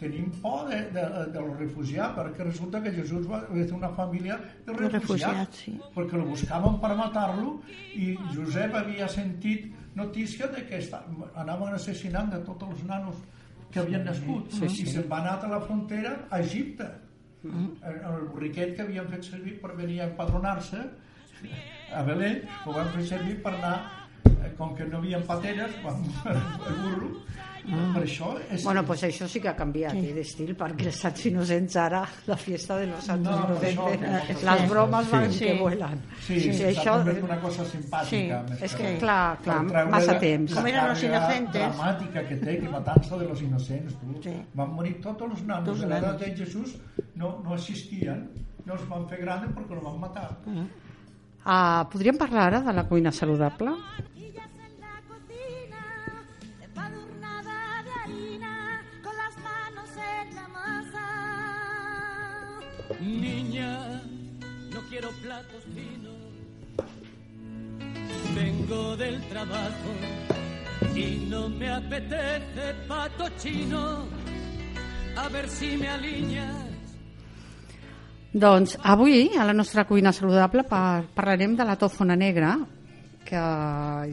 Tenim por de, de, de los refugiats, perquè resulta que Jesús va fer una família de refugiats, refugiats, sí. perquè el buscaven per matar-lo i Josep havia sentit notícia de que esta, anaven assassinant de tots els nanos que havien nascut sí, sí. i se'n va anar a la frontera a Egipte el, el borriquet que havien fet servir per venir a empadronar-se a Belén ho van fer servir per anar com que no hi havia pateres, vam el burro, Ah. per això... És, Bueno, pues això sí que ha canviat sí. d'estil, perquè els Sants Innocents ara, la fiesta de los Santos No, Inocentes, això, les sí. bromes Sí. van Sí. que vuelan. Sí, sí, s'ha això... en una cosa simpàtica. Sí, més és que clar, clar, massa la- temps. La Com eren los càrrega inocentes. dramàtica que té, que matança de los inocents. Tu. Sí. Van morir tots els nanos Tots de l'edat de Jesús, no, no existien, no els van fer grans perquè els van matar. Uh, podríem parlar ara de la cuina saludable? Niña, no quiero platos finos. Vengo del trabajo y no me apetece pato chino. A ver si me alineas. Doncs avui, a la nostra cuina saludable, par parlarem de la tòfona negra, que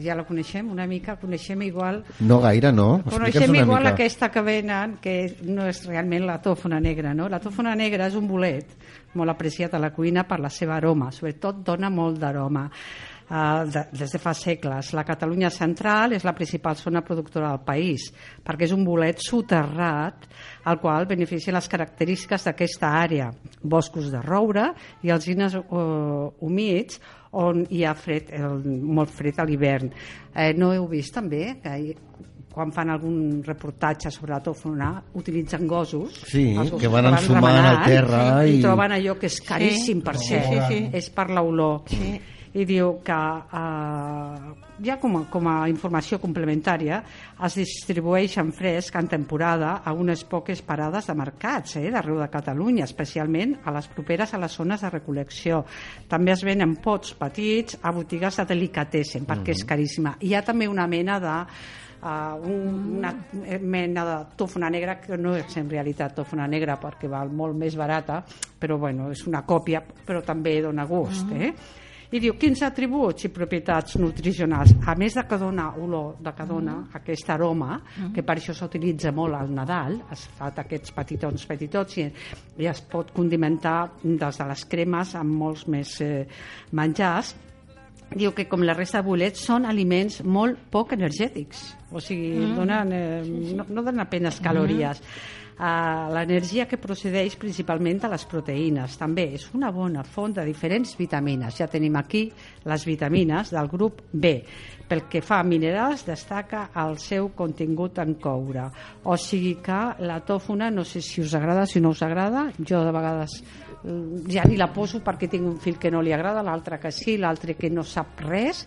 ja la coneixem una mica, coneixem igual... No gaire, no? Coneixem una igual mica. aquesta que venen, que no és realment la tòfona negra, no? La tòfona negra és un bolet molt apreciat a la cuina per la seva aroma, sobretot dona molt d'aroma. Uh, de, des de fa segles. La Catalunya central és la principal zona productora del país, perquè és un bolet soterrat al qual beneficien les característiques d'aquesta àrea, boscos de roure i alzines uh, humits on hi ha fred, el, molt fred a l'hivern. Eh, no heu vist també que hi, quan fan algun reportatge sobre la tòfona utilitzen gossos Sí, gossos que van ensumant a terra i... i- troben allò que és caríssim Sí, per sí, cert sí, sí. és per l'olor i diu que eh, ja com a, com a informació complementària es distribueixen fresc en temporada a unes poques parades de mercats eh, d'arreu de Catalunya, especialment a les properes a les zones de recol·lecció. També es venen pots petits a botigues de delicatessen, perquè és caríssima. Hi ha també una mena de uh, una mena de tòfona negra que no és en realitat tòfona negra perquè val molt més barata però bueno, és una còpia però també dona gust eh? I diu quins atributs i propietats nutricionals? A més de que dona olor de que dona aquest aroma que per això s'utilitza molt al Nadal es fa aquests petitons petitots i, i es pot condimentar des de les cremes amb molts més eh, menjars. Diu que com la resta de bolets són aliments molt poc energètics o sigui, Mm. mm. donen, eh, no, no donen apenes calories. Uh, l'energia que procedeix principalment de les proteïnes. També és una bona font de diferents vitamines. Ja tenim aquí les vitamines del grup B. Pel que fa a minerals destaca el seu contingut en coure. O sigui que la tòfona no sé si us agrada, si no us agrada jo de vegades mm, ja ni la poso perquè tinc un fill que no li agrada l'altre que sí, l'altre que no sap res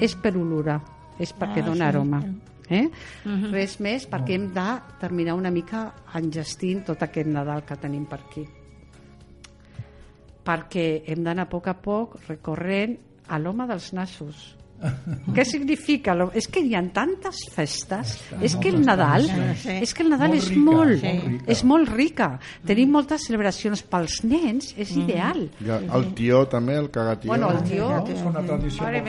és per olorar és perquè Ah, dona sí. aroma Eh? Mhm. Res més perquè hem de terminar una mica engestint tot aquest Nadal que tenim per aquí. Perquè hem d'anar a poc a poc recorrent a l'home dels nassos. Què significa? lo- És que hi ha tantes festes. És que el Nadal, Sí. és que el Nadal Molt és rica, molt, molt rica. és molt rica. Tenim moltes celebracions pels nens, és ideal. I el, tió també, el cagatió. Bueno, el tió... És una tradició Mare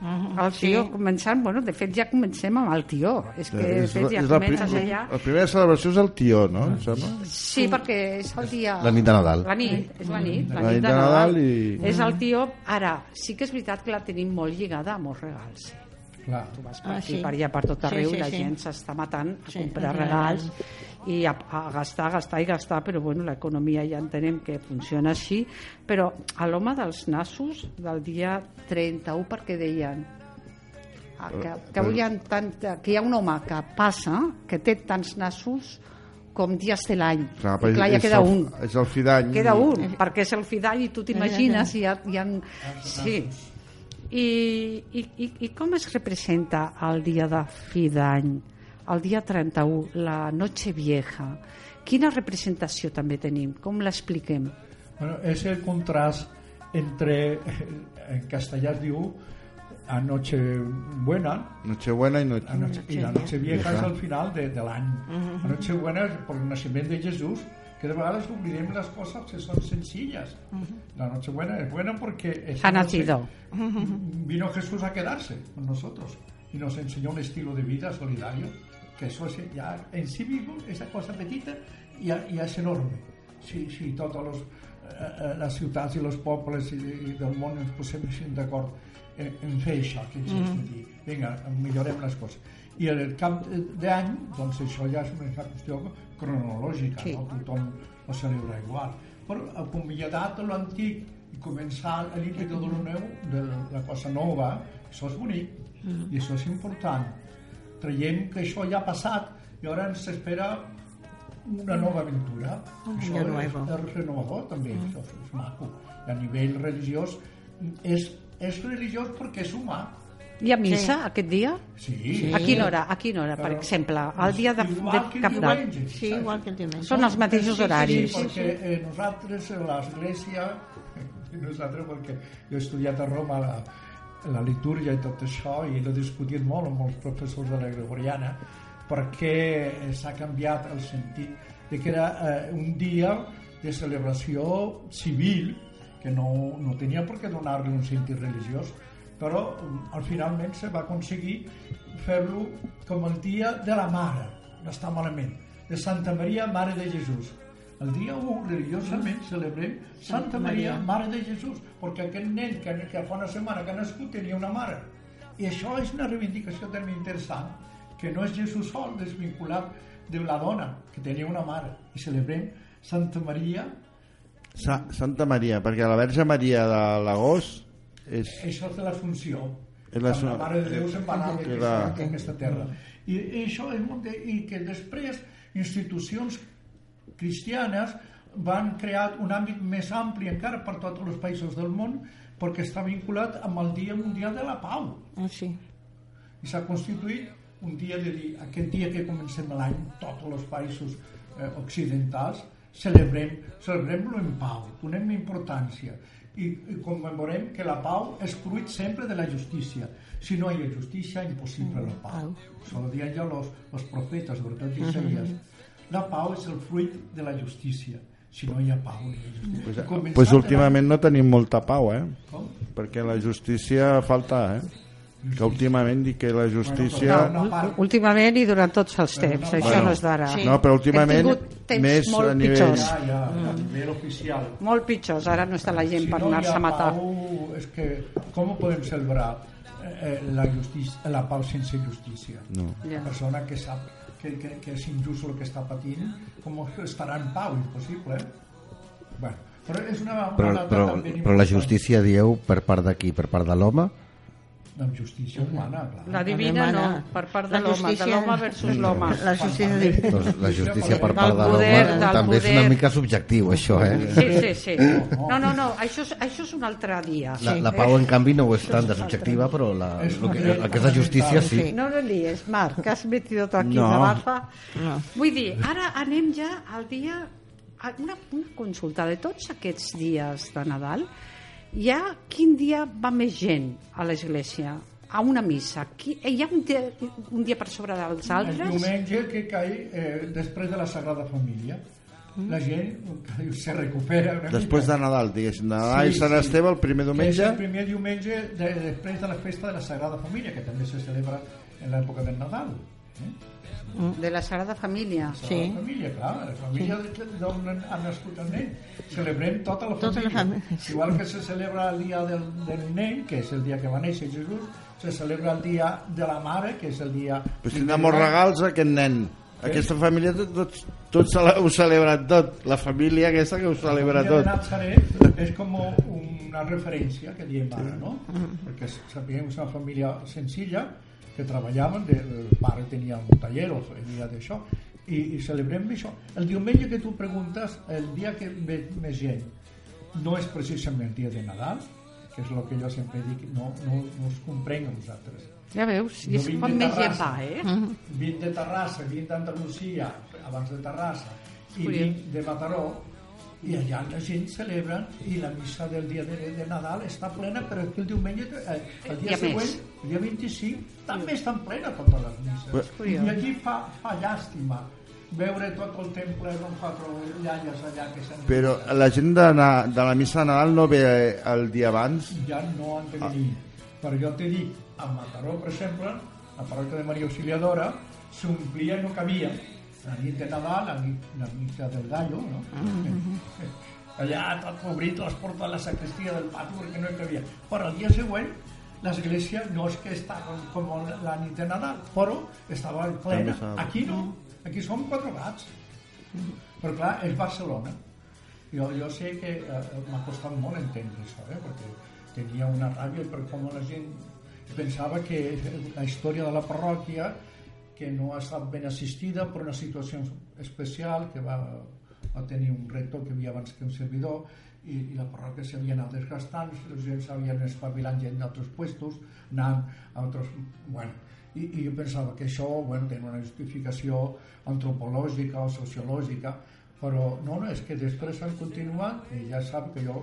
meva. catalana. El tió, començant, bueno, de fet ja comencem amb el tió. És que de és, fet ja és la, comences pri- allà... la primera celebració és el tió, no? Em sembla? Sí, perquè és el dia... La nit de Nadal. La nit, és la nit. La, La nit de Nadal. i- És el tió... Ara, sí que és veritat que la tenim molt lligada a molts regals. Clar. Tu vas per Ah, aquí, sí. per allà, per tot Sí, arreu, sí, i la sí. gent s'està matant a Sí, comprar a regals i a, a gastar, gastar i gastar, però bueno, l'economia ja entenem que funciona així. Però a l'home dels nassos del dia 31, perquè deien ah, que, que, avui hi ha tant, que hi ha un home que passa, que té tants nassos com dies de l'any. Clar, I clar, ja queda el, un. És el fi d'any. Queda un, perquè és el fi d'any i tu t'imagines i hi ha, hi ha... Sí. I, i, i, I com es representa el dia de fi d'any? El dia 31, la noche vieja. Quina representació també tenim? Com l'expliquem? Bueno, és el contrast entre, en castellà es diu a noche buena Nochebuena i noche... la noche, i la noche vieja és al final de, de l'any. La noche buena és per el naixement de Jesús, que de vegades oblidem les coses que són sencillas. La noche buena es buena porque esa Ha noche nacido. vino Jesús a quedarse con nosotros y nos enseñó un estilo de vida solidario, que eso es ya en sí mismo, esa cosa petita, ja, ja és enorme. Si, si totes los, eh, eh, les ciutats i els pobles i, i del món ens posem així d'acord en, en fer això, que Mhm. mm. dir, vinga, millorem les coses. I al cap d'any, doncs això ja és una qüestió cronològica, Sí. no? tothom ho celebra igual. Però acomiadat de l'antic i començar a lo nou, de la cosa nova, això és bonic Mm. i això és important. Traiem que això ja ha passat i ara ens espera una nova aventura. Un això és, és renovador també, això és, maco. I a nivell religiós és, és religiós perquè és humà. Hi ha missa Sí. aquest dia? Sí. A quina hora, a quina hora, per exemple? El dia de, Igual de que el Cap d'Any? diumenge, Sí, igual que el diumenge. Són els mateixos Sí, horaris. Sí, perquè eh, nosaltres, a l'església, nosaltres, perquè jo he estudiat a Roma la, la litúrgia i tot això, i l'he discutit molt amb els professors de la Gregoriana, perquè s'ha canviat el sentit de que era eh, un dia de celebració civil, que no, no tenia per què donar-li un sentit religiós, però mm, al finalment se va aconseguir fer-lo com el dia de la mare, no està malament, de Santa Maria, Mare de Jesús. El dia 1, religiosament, celebrem Santa Maria, Mare de Jesús, perquè aquest nen que, que fa una setmana que ha nascut tenia una mare. I això és una reivindicació també interessant, que no és Jesús sol desvinculat de la dona, que tenia una mare. I celebrem Santa Maria, Sa Santa Maria, perquè la Verge Maria de l'agost és... això és de l'Assumpció. És la- la Mare de Déu se'n va anar que d'aquesta la- terra. I, I això és molt de, i que després institucions cristianes van crear un àmbit més ampli encara per tots els països del món perquè està vinculat amb el Dia Mundial de la Pau. Ah, sí. I s'ha constituït un dia de dir, aquest dia que comencem l'any, tots els països eh, occidentals, celebrem, celebrem-lo en pau, donem importància i, i commemorem que la pau és fruit sempre de la justícia. Si no hi ha justícia, impossible la pau. Això ho diuen ja los profetes, sobretot Isaías. La pau és el fruit de la justícia. Si no hi ha pau, no hi ha justícia. Pues, Començant pues últimament no tenim molta pau, eh? Com? Perquè la justícia falta, eh? Que últimament dic que la justícia... Bueno, una part- Últimament i durant tots els temps, això Bueno, no és d'ara. Sí. no, però últimament Hem tingut temps més molt a nivell- pitjors. Ja, ja, a nivell oficial. Molt pitjors, ara no està la gent per no anar-se a matar. Pau, és que com podem celebrar eh, la, justícia, la pau sense justícia? No. La persona que sap que, que, que és injust el que està patint, com estarà en pau? Impossible. Eh? Bueno, però és una, una Però, però, però la justícia, dieu, per part d'aquí, per part de l'home? La justícia humana, clar. La divina no, per part de La l'home, de l'home versus l'home. La justícia divina. Doncs la justícia per part de l'home també és una poder. mica subjectiu, això, eh? Sí, sí, sí. No, no, no, això és, això és un altre dia. La, la pau, en canvi, no ho és tant de subjectiva, però la, el, que, el que és la justícia, sí. No lo líes, Marc, que has metido tú aquí No. una baza. No. Vull dir, ara anem ja al dia... una consulta de tots aquests dies de Nadal. Hi ha quin dia va més gent a l'església? A una missa? Qui, hi ha un dia, un dia per sobre dels El altres? diumenge que cai eh, després de la Sagrada Família. La gent que se recupera una Després mica. de Nadal, diguéssim, Nadal i Sant Esteve, el primer diumenge... el primer diumenge de, després de la festa de la Sagrada Família, que també se celebra en l'època del Nadal. De la Sagrada Família. La família, clar, la família sí. d'on ha nascut el nen. Celebrem tota la Tota la família. sí. Igual que se celebra el dia del, del nen, que és el dia que va néixer Jesús, se celebra el dia de la mare, que és el dia... Pues tindrà molts regals aquest nen. Aquesta família tot, tots, tots cele- ho celebren tot. La família aquesta que ho celebra La família de tot. Nazaret és com una referència que diem ara, no? Perquè sapiguem que és una família senzilla, que treballaven, de, el pare tenia un taller o feia d'això, i, i celebrem això. El diumenge que tu preguntes, el dia que ve més gent, no és precisament el dia de Nadal, que és el que jo sempre dic, no, no, no us comprenc a vosaltres. Ja veus, i és quan més gent va, eh? Vinc de Terrassa, vinc d'Andalusia, abans de Terrassa, i vinc de Mataró, i allà la gent celebra i la missa del dia de, de Nadal està plena, però el diumenge, eh, el dia següent, el dia 25, també estan plenes totes les misses. I aquí fa, fa llàstima veure tot el temple amb quatre llalles allà que s'han Però la gent de, na- de la missa de Nadal no ve el dia abans? ja no han de venir. Però jo t'he dit, a Mataró, per exemple, la parròquia de Maria Auxiliadora s'omplia i no cabia. La nit de Nadal, la nit, la nit del gallo, no? Allà tot obrit les portes de la sacristia del pati perquè no hi cabia. Però el dia següent l'església no és que està com, com la nit de Nadal, però estava plena. Aquí no, aquí som quatre gats. Però clar, és Barcelona. Jo, jo sé que eh, m'ha costat molt entendre això, eh, perquè tenia una ràbia per com la gent pensava que la història de la parròquia que no ha estat ben assistida per una situació especial que va, va tenir un rector que havia abans que un servidor i, i la parròquia s'havia anat desgastant la gent s'havien espavilant gent d'altres puestos anant a altres... Bueno, i, i jo pensava que això bueno, tenia una justificació antropològica o sociològica però no, no, és que després han continuat i ja sap que jo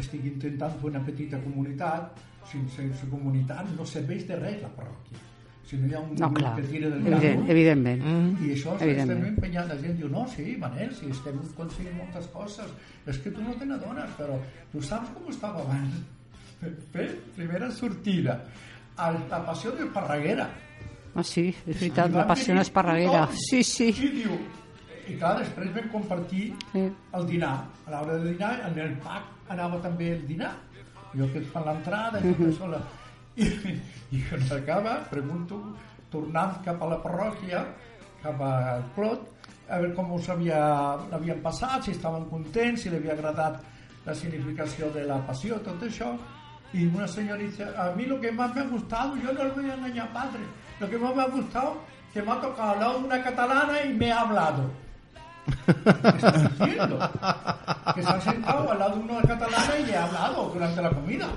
estic intentant fer una petita comunitat sense, sense comunitat no serveix de res la parròquia si no hi ha un No, clar, que tira del evident, evidentment. i això estem empenyant la gent diu, no, sí, Manel, sí, estem aconseguint moltes coses és que tu no te n'adones però tu saps com estava abans fer primera sortida a la passió de Parraguera Ah, sí, és veritat, la passió esparreguera. tothom. Sí, sí. I diu, i clar, després vam compartir Sí. el dinar. A l'hora de dinar, en el pack anava també el dinar. Jo que fan l'entrada, i tot això. I, I quan s'acaba, pregunto, tornant cap a la parròquia, cap al Clot, a veure com us havia, l'havien passat, si estaven contents, si li havia agradat la significació de la passió, tot això. Y una señora dice, a mí lo que más me ha gustado, yo no le voy a engañar, padre, lo que más me ha gustado, que me ha tocado una catalana y me ha hablado. ¿Qué estás diciendo? Que se ha sentado al lado de una catalana y le ha hablado durante la comida.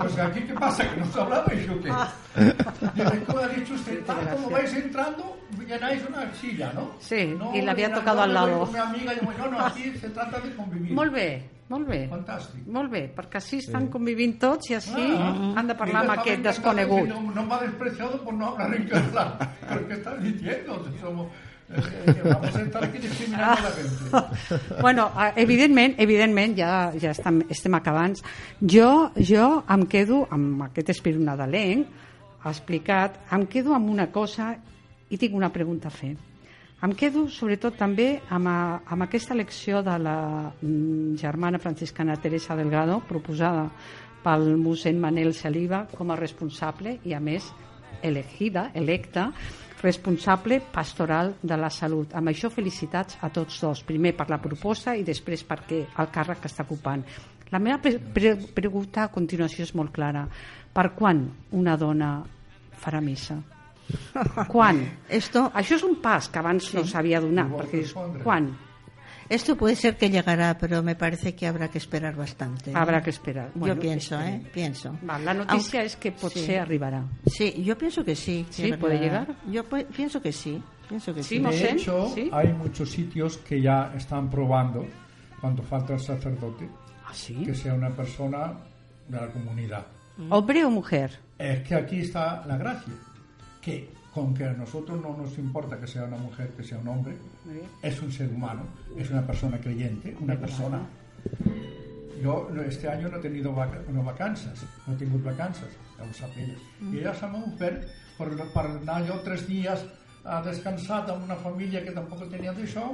Pues aquí, ¿qué pasa? ¿Que no se ha hablado? Y yo, ¿qué? Y es como ha dicho usted, tal como vais entrando, llenáis una silla, ¿no? Sí, No, y le había tocado yo al lado. con mi amiga y digo, no, no, aquí se trata de convivir. Molt bé, molt bé. Fantàstic. Molt bé, perquè així estan convivint tots i així Ah, han de parlar y amb aquest desconegut. No me ha despreciado por no hablar en catalán. ¿Pero qué estás diciendo? Si somos, vamos a estar aquí discriminando a la bueno, evidentment, evidentment, ja, ja estem, estem acabant. Jo, jo em quedo amb aquest espírit nadalenc, explicat, em quedo amb una cosa i tinc una pregunta a fer. Em quedo, sobretot, també amb, a, amb aquesta elecció de la mm, germana franciscana Teresa Delgado, proposada pel mossèn Manel Saliva com a responsable i, a més, elegida, electa, responsable pastoral de la salut. Amb això felicitats a tots dos, primer per la proposta i després perquè el càrrec que està ocupant. La meva pre pre pregunta a continuació és molt clara. Per quan una dona farà missa? Quan? Esto, Això és un pas que abans no s'havia donat. Perquè dius, respondre. quan? Esto puede ser que llegará, pero me parece que habrá que esperar bastante. ¿eh? Habrá que esperar. Bueno, yo pienso, esperem. ¿eh? Pienso. Va, la noticia Aunque- es que potser sí. arribarà. Sí, yo pienso que sí. que ¿Sí? ¿Puede verdad. llegar? Yo pienso que sí. Pienso que Sí, De hecho, ¿sí? hay muchos sitios que ya están probando, cuando falta el sacerdote, Ah, sí? que sea una persona de la comunidad. ¿Hombre o mujer? Es que aquí está la gracia, que con que a nosotros no nos importa que sea una mujer, que sea un hombre, es un ser humano, es una persona creyente, una persona. Yo este año no he tenido vaca, no vacances, no tingut vacances, ja ho sap ella. Se m'ha ofert per, per anar jo tres dies a descansar amb una família que tampoc tenia d'això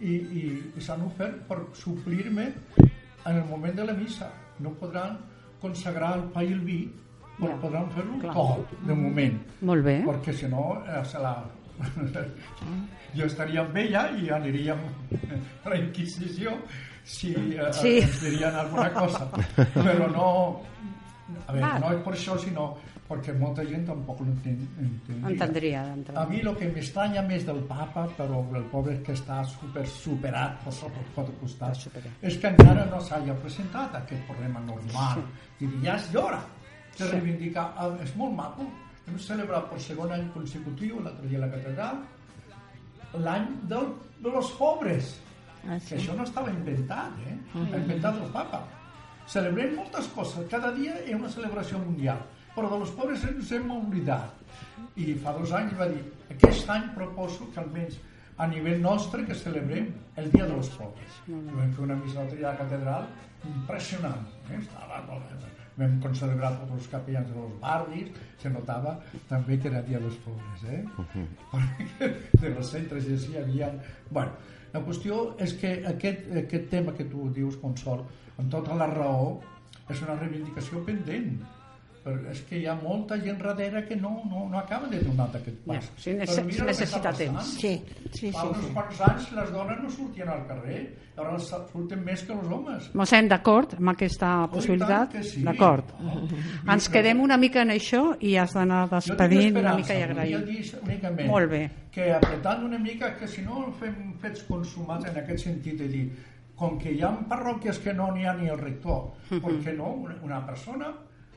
i, i, i s'han ofert per suplir-me en el moment de la missa. No podran consagrar el pa i el vi, Ja, podran fer-ho clar. tot, de moment Molt bé. perquè si no eh, se la... jo estaria amb ella i aniríem a la Inquisició si eh, Sí. ens dirien alguna cosa però no a veure, Ah. no és per això sinó perquè molta gent tampoc no enten, entendria Entendria d'entrada. a mi el que m'estranya més del papa però el pobre que està super superat per sota els quatre costats és que encara no s'hagi presentat aquest problema normal sí. ja és d'hora de reivindicar és molt maco. Hem celebrat per segon any consecutiu l'altre dia a la catedral l'any del, de los pobres. Ah, que sí. això no estava inventat eh? ha inventat el papa. Celebrem moltes coses. Cada dia hi ha una celebració mundial però de los pobres ens hem oblidat. I fa dos anys va dir aquest any proposo que almenys a nivell nostre que celebrem el dia de los pobres. I vam fer una missa l'altre dia a la catedral impressionant eh? estava vam concelebrar tots els capellans de los barris se notava també que era dia dels pobres eh? perquè de los centres i així hi havia bueno, la qüestió és que aquest, aquest tema que tu dius Consol amb tota la raó és una reivindicació pendent però és que hi ha molta gent darrere que no, no, no acaba de donar aquest pas. Ja, sí, Però nece- mira necessita temps. Sí, sí, Fa sí, uns sí. quants anys les dones no sortien al carrer, ara surten més que els homes. Mossèn, d'acord amb aquesta possibilitat? tant que sí. D'acord. Oh. Ens quedem una mica en això i has d'anar despedint una mica i únicament Molt bé. que apretant una mica, que si no fem fets consumats en aquest sentit de dir com que hi ha parròquies que no n'hi ha ni el rector, Mhm. per què no una persona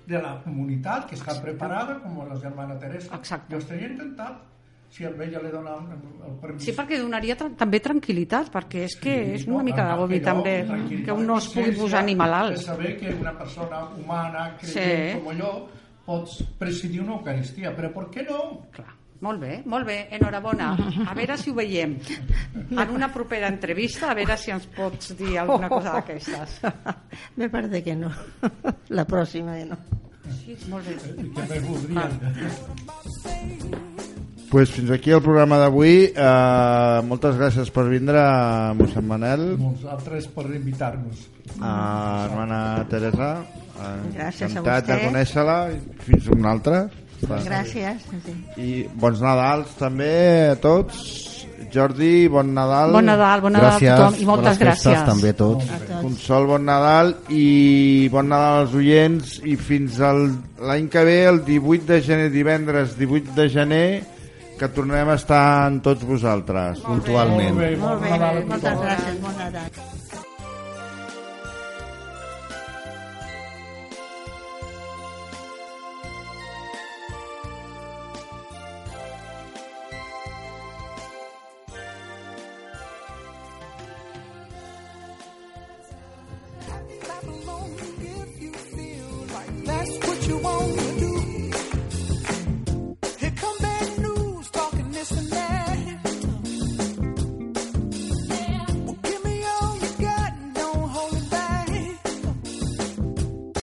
de la comunitat que està preparada, com la germana Teresa, Exacte. jo estaria intentat si a ella li dona el permís. Sí, perquè donaria tra també tranquil·litat, perquè és que Sí, és no, una mica a- d'agobi també, que un no es pugui posar ni De malalt. saber que una persona humana, creient Sí. com jo, pots presidir una Eucaristia, però per què no? Clar. Molt bé, molt bé, enhorabona. A veure si ho veiem. En una propera entrevista, a veure si ens pots dir alguna cosa d'aquestes. Me parece que no. La próxima no. Sí, molt bé. Voldrien. pues fins aquí el programa d'avui. Uh, moltes gràcies per vindre, mossèn Manel, Nosaltres per invitar-nos. a hermana Teresa. Uh, Gràcies a encantat de vostè. conèixer-la. Fins una altra. Gràcies. Sí. I bons Nadals també a tots. Jordi, bon Nadal. Bon Nadal, bon Nadal Gràcies, a tothom i moltes bones festes gràcies. també a tots. A tots. Consol, bon Nadal i bon Nadal als oients i fins al- l'any que ve, el 18 de gener, divendres 18 de gener, que tornem a estar amb tots vosaltres. Puntualment. Molt bé, Molt bon bé, Nadal a moltes gràcies. Bon Nadal.